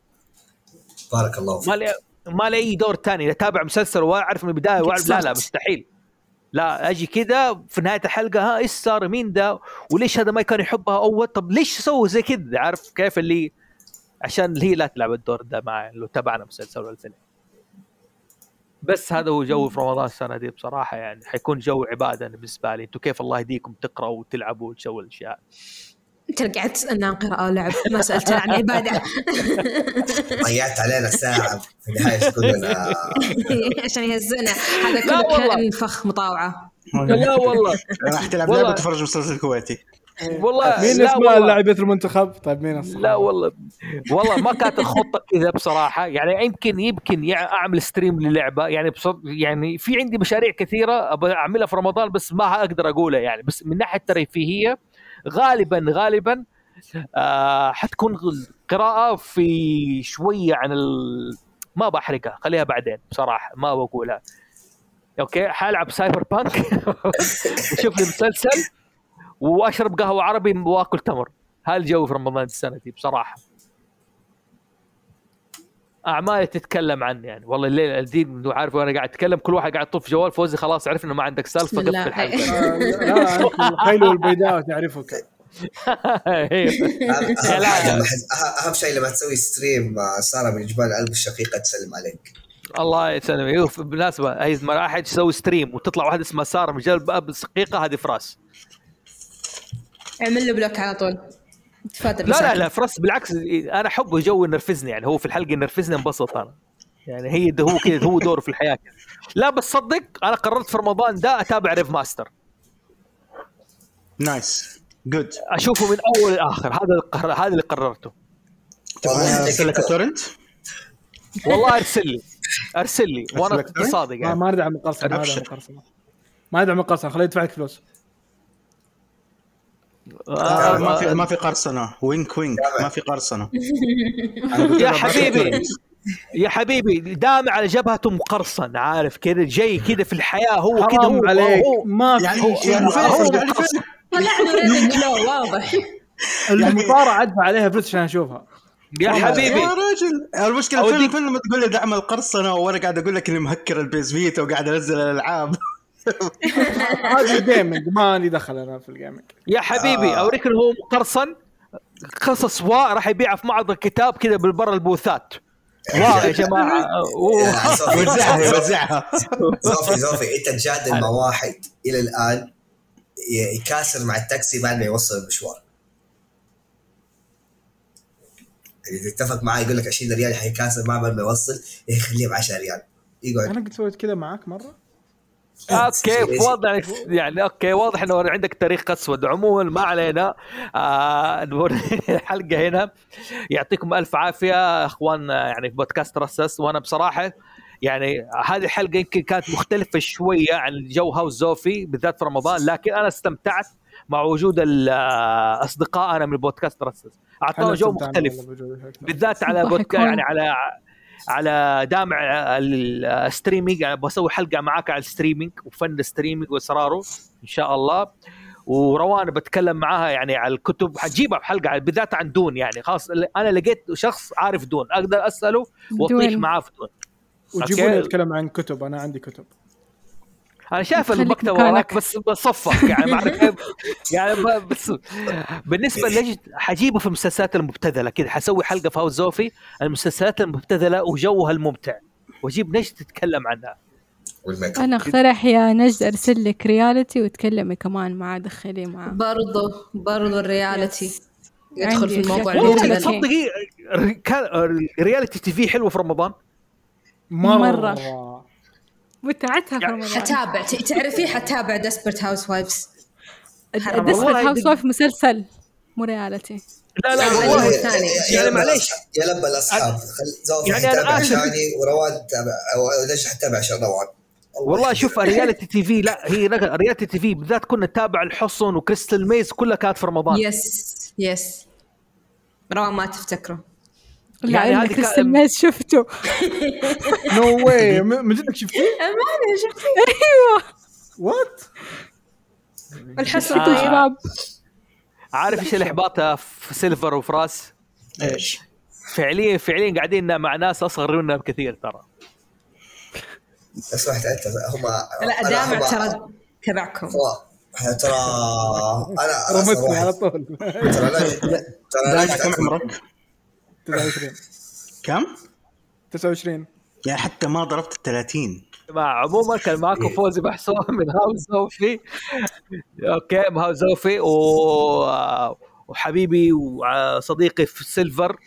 بارك الله فيك. ما لي ما لي أي دور ثاني اتابع مسلسل واعرف من البداية واعرف لا لا مستحيل. لا أجي كذا في نهاية الحلقة ها إيش صار مين ذا؟ وليش هذا ما كان يحبها أول؟ طب ليش سووا زي كذا؟ عارف كيف اللي عشان هي لا تلعب الدور ده معي لو تابعنا مسلسل ولا فيلم بس هذا هو جو في رمضان السنة دي بصراحة يعني. حيكون جو عبادة بالنسبة لي. أنتم كيف الله يهديكم تقرأوا وتلعبوا وتسووا الأشياء. أنت قعدت تسألنا عن قراءة ولعب ما سالت عن عبادة. ضيعت علينا ساعه في النهاية كلنا عشان يهزنا. هذا كله كان فخ مطاوعة. لا والله. راح تلعب لعبة وتتفرج مسلسل كويتي. والله. مين اسماء لاعبة المنتخب؟ طيب مين أصلاً؟ لا والله. والله ما كانت الخطة كذا بصراحة. يعني يمكن يمكن أعمل ستريم للعبة. يعني يعني في عندي مشاريع كثيرة أبغى أعملها في رمضان بس ما أقدر اقولها يعني. بس من ناحية الترفيهية غالبا غالبا آه حتكون قراءة في شوية عن ال... ما بحرقها خليها بعدين بصراحة ما بقولها. okay حألعب Cyberpunk وشوف لي مسلسل وأشرب قهوة عربي وأكل تمر. هذا الجو في رمضان السنة دي بصراحة. أعمالي تتكلم عني يعني. والله الليل الدين عارف وأنا قاعد أتكلم. كل واحد قاعد يطف جوال فوزي خلاص عرف إنه ما عندك سالفة قفل الحلقة. لا الخيل والبيداء تعرفك. أهم شيء لما تسوي stream سارة من جبال القلب الشقيقة تسلم عليك. الله يسلمك. يوف بالمناسبة هي راح تسوي stream وتطلع واحدة اسمها سارة من جبال القلب الشقيقة هذه فراس. اعمل له block على طول. تفادى لا لا لا فراس بالعكس أنا احبه جو ينرفزني يعني هو في الحلقة ينرفزني انبسط أنا. يعني هي ده هو كذا هو دوره في الحياة كده. لا بس صدق أنا قررت في رمضان ده أتابع ريف ماستر nice good أشوفه من أول لآخر. هذا هذا اللي قررته. أرسل لك torrent والله أرسل لي. أرسل لي. وأنا صادق يعني. ما ندعم القرصنة ما ندعم القرصنة. ما ندعم القرصنة. خليه يدفع لك فلوس. آه ما في ما في قرصنة. وينك وينك. ما في قرصنة. يا حبيبي. يا حبيبي دام على جبهته مقرصن عارف كذا جاي كذا في الحياة هو كذا هو عليك. ما في يعني شيء. يعني واضح. المصارعه أدفع عليها فلوس عشان أشوفها. يا حبيبي. يا رجل. المشكلة فين فين لما تقول لي دعم القرصنة وأنا قاعد أقول لك إني مهكر ال PS Vita وقاعد أنزل الألعاب. هذا gaming ماني دخل أنا في ال gaming يا حبيبي آه. أوريك إنه هو قرصن قصص وا راح يبيعها في معرض الكتاب كذا بالبر البوثات. wow يا جماعة. وزعها وزعها. زوفي زوفي إنت تجادل مع واحد إلى الآن يكاسر مع التاكسي بعد ما يوصل المشوار. يعني تتفق معاه يقول لك 20 ريال حيكاسر معه بعد ما يوصل يخليه ب 10 ريال. يقعد. أنا قد سويت كذا معك مرة. okay واضح يعني okay واضح إنه عندك تاريخ اسود عموما ما علينا. آه الحلقة هنا. يعطيكم ألف عافية أخوان يعني في بودكاست رسس وأنا بصراحة يعني هذه الحلقة يمكن كانت مختلفة شوية عن جو House زوفي بالذات في رمضان. لكن أنا استمتعت مع وجود اصدقائنا من بودكاست رسس أعطونا جو مختلف بالذات على بودكاست يعني على على دامع ال streaming يعني بسوي حلقة معاك على ال streaming وفن ال streaming واسراره إن شاء الله. وروان بتكلم معاها يعني على الكتب حجيبها بحلقة بالذات عن دون يعني. خلاص أنا لقيت شخص عارف دون أقدر أسأله وأطيح معاه في دون. وجيبوني أتكلم عن كتب أنا عندي كتب. أنا شايف مكانك. وراك بس بصفك يعني ما أعرف كيف. يعني ب- بس بالنسبة لنجد حجيبه في المسلسلات المبتذلة كذا حسوي حلقة في هاوس زوفي المسلسلات المبتذلة وجوها الممتع. واجيب نجد تتكلم عنها. والميك اب أنا اقترح يا نجد أرسل لك reality وتكلمي كمان معاه دخليه معاه برضو برضو ال reality يدخل في الموضوع. تصدقي reality TV في حلوة في رمضان؟ مرة. متعتها في يعني رمضان حتابع ت- تعرفي حتابع Desperate Housewives. Desperate House wife مسلسل مو reality لا لا والله يعني معليش. يا لبى الأصحاب يعني حيتابع آسف. شاني وروان تتابع أو ليش حتابع عشان روان والله. شوف reality TV لا هي reality TV بالذات كنا نتابع الحصن و Crystal Maze كلها كانت في رمضان yes yes روان ما تفتكره يعني يعني هذه كان- Maze شفته no way من جدك شفتيه؟ what؟ الحصن آه. طيب شباب عارف إيش الإحباط في سيلفر وفراس إيش؟ فعليا فعليا قاعدين مع ناس أصغر منا بكثير ترى لو سمحت انت هم لا دامع ترى تبعكم ترى أنا رمتني على. طول ترى أنا ترى كم عمرك؟ 29 كم؟ 29 يعني حتى ما ضربت ال 30 جماعة عموما كان معكم فوزي محسوم من هاوس زوفي. أوكي من هاوس زوفي. و... وحبيبي وصديقي في سيلفر.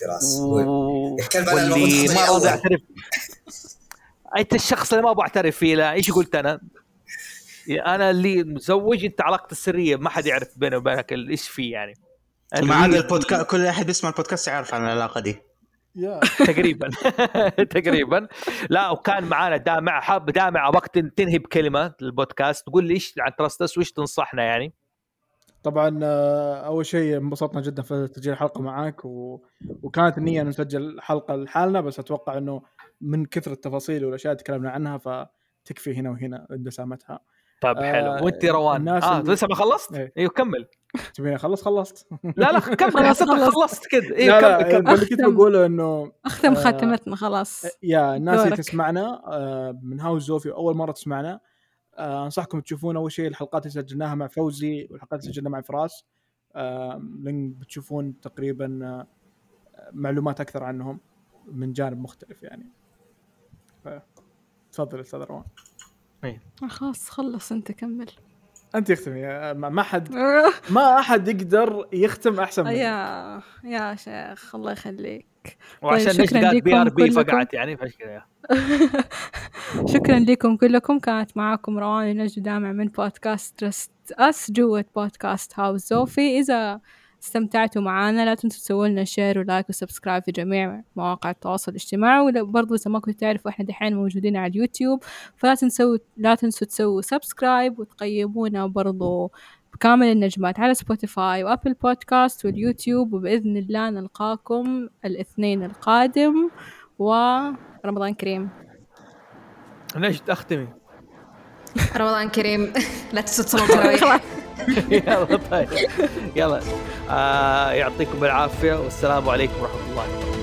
فراس. و... واللي ما أول. أعترف. أنت الشخص اللي ما أبغى أعترف فيه لا إيش قلت أنا؟ أنا اللي متزوج أنت علاقتي السرية ما حد يعرف بيني وبينك إيش في يعني. ما عدا البودكاست كل احد بيسمع البودكاست يعرف عن العلاقة دي. يا. تقريبا. تقريبا. لا وكان معانا دامع حاب دامع أبغاك تن- تنهي بكلمة البودكاست. تقول لي إيش عن تراستس وإيش تنصحنا يعني؟ طبعا آه، أول شيء انبسطنا جدا في تسجيل الحلقة معاك و... وكانت النية ان نسجل حلقة لحالنا بس أتوقع إنه من كثر التفاصيل والأشياء اللي تكلمنا عنها فتكفي هنا وهنا دسامتها طيب آه، حلو وانت روان. الناس آه اللي- لسه ما خلصت؟ أيوه كمل. تبيني أخلص؟ خلصت. لا لا كمل خلاص، حسيتك خلص. خلصت كذا. لا كمل كمل. اللي كنت. بقوله إنه اختم آه، خاتمتنا خلاص. يا الناس اللي. تسمعنا آه، من هاوس زوفي أول مرة تسمعنا. آه، أنصحكم تشوفون أول شيء الحلقات اللي سجلناها مع فوزي والحلقات اللي سجلناها مع فراس. آه، لأن بتشوفون تقريبا آه، معلومات أكثر عنهم من جانب مختلف يعني. تفضل أستاذ روان. خلاص خلص أنت كمل. أنت يختم يا- ما ما حد ما أحد يقدر يختم أحسن منك. يا يا شيخ الله يخليك. وعشان طيب، ليش شكراً قاعد بي ار لكم بي كلكم. فقعت يعني كذا شكرا لكم كلكم. كانت معاكم روان ونجد دامع من بودكاست Trust Us جوة بودكاست هاوس زوفي إذا استمتعتوا معانا لا تنسوا تسووا لنا share و like و subscribe في جميع مواقع التواصل الاجتماعي. وبرضه إذا ما كنتوا تعرفوا إحنا دحين موجودين على اليوتيوب. فلا تنسوا لا تنسوا تسووا subscribe وتقيمونا برضه بكامل النجمات على سبوتيفاي وأبل بودكاست واليوتيوب. وبإذن الله نلقاكم الاثنين القادم. ورمضان كريم. نجد اختمي رمضان كريم. لا تنسوا تصلون تراويح يلا طيب. يلا. آه يعطيكم العافية والسلام عليكم ورحمة الله. وبركاته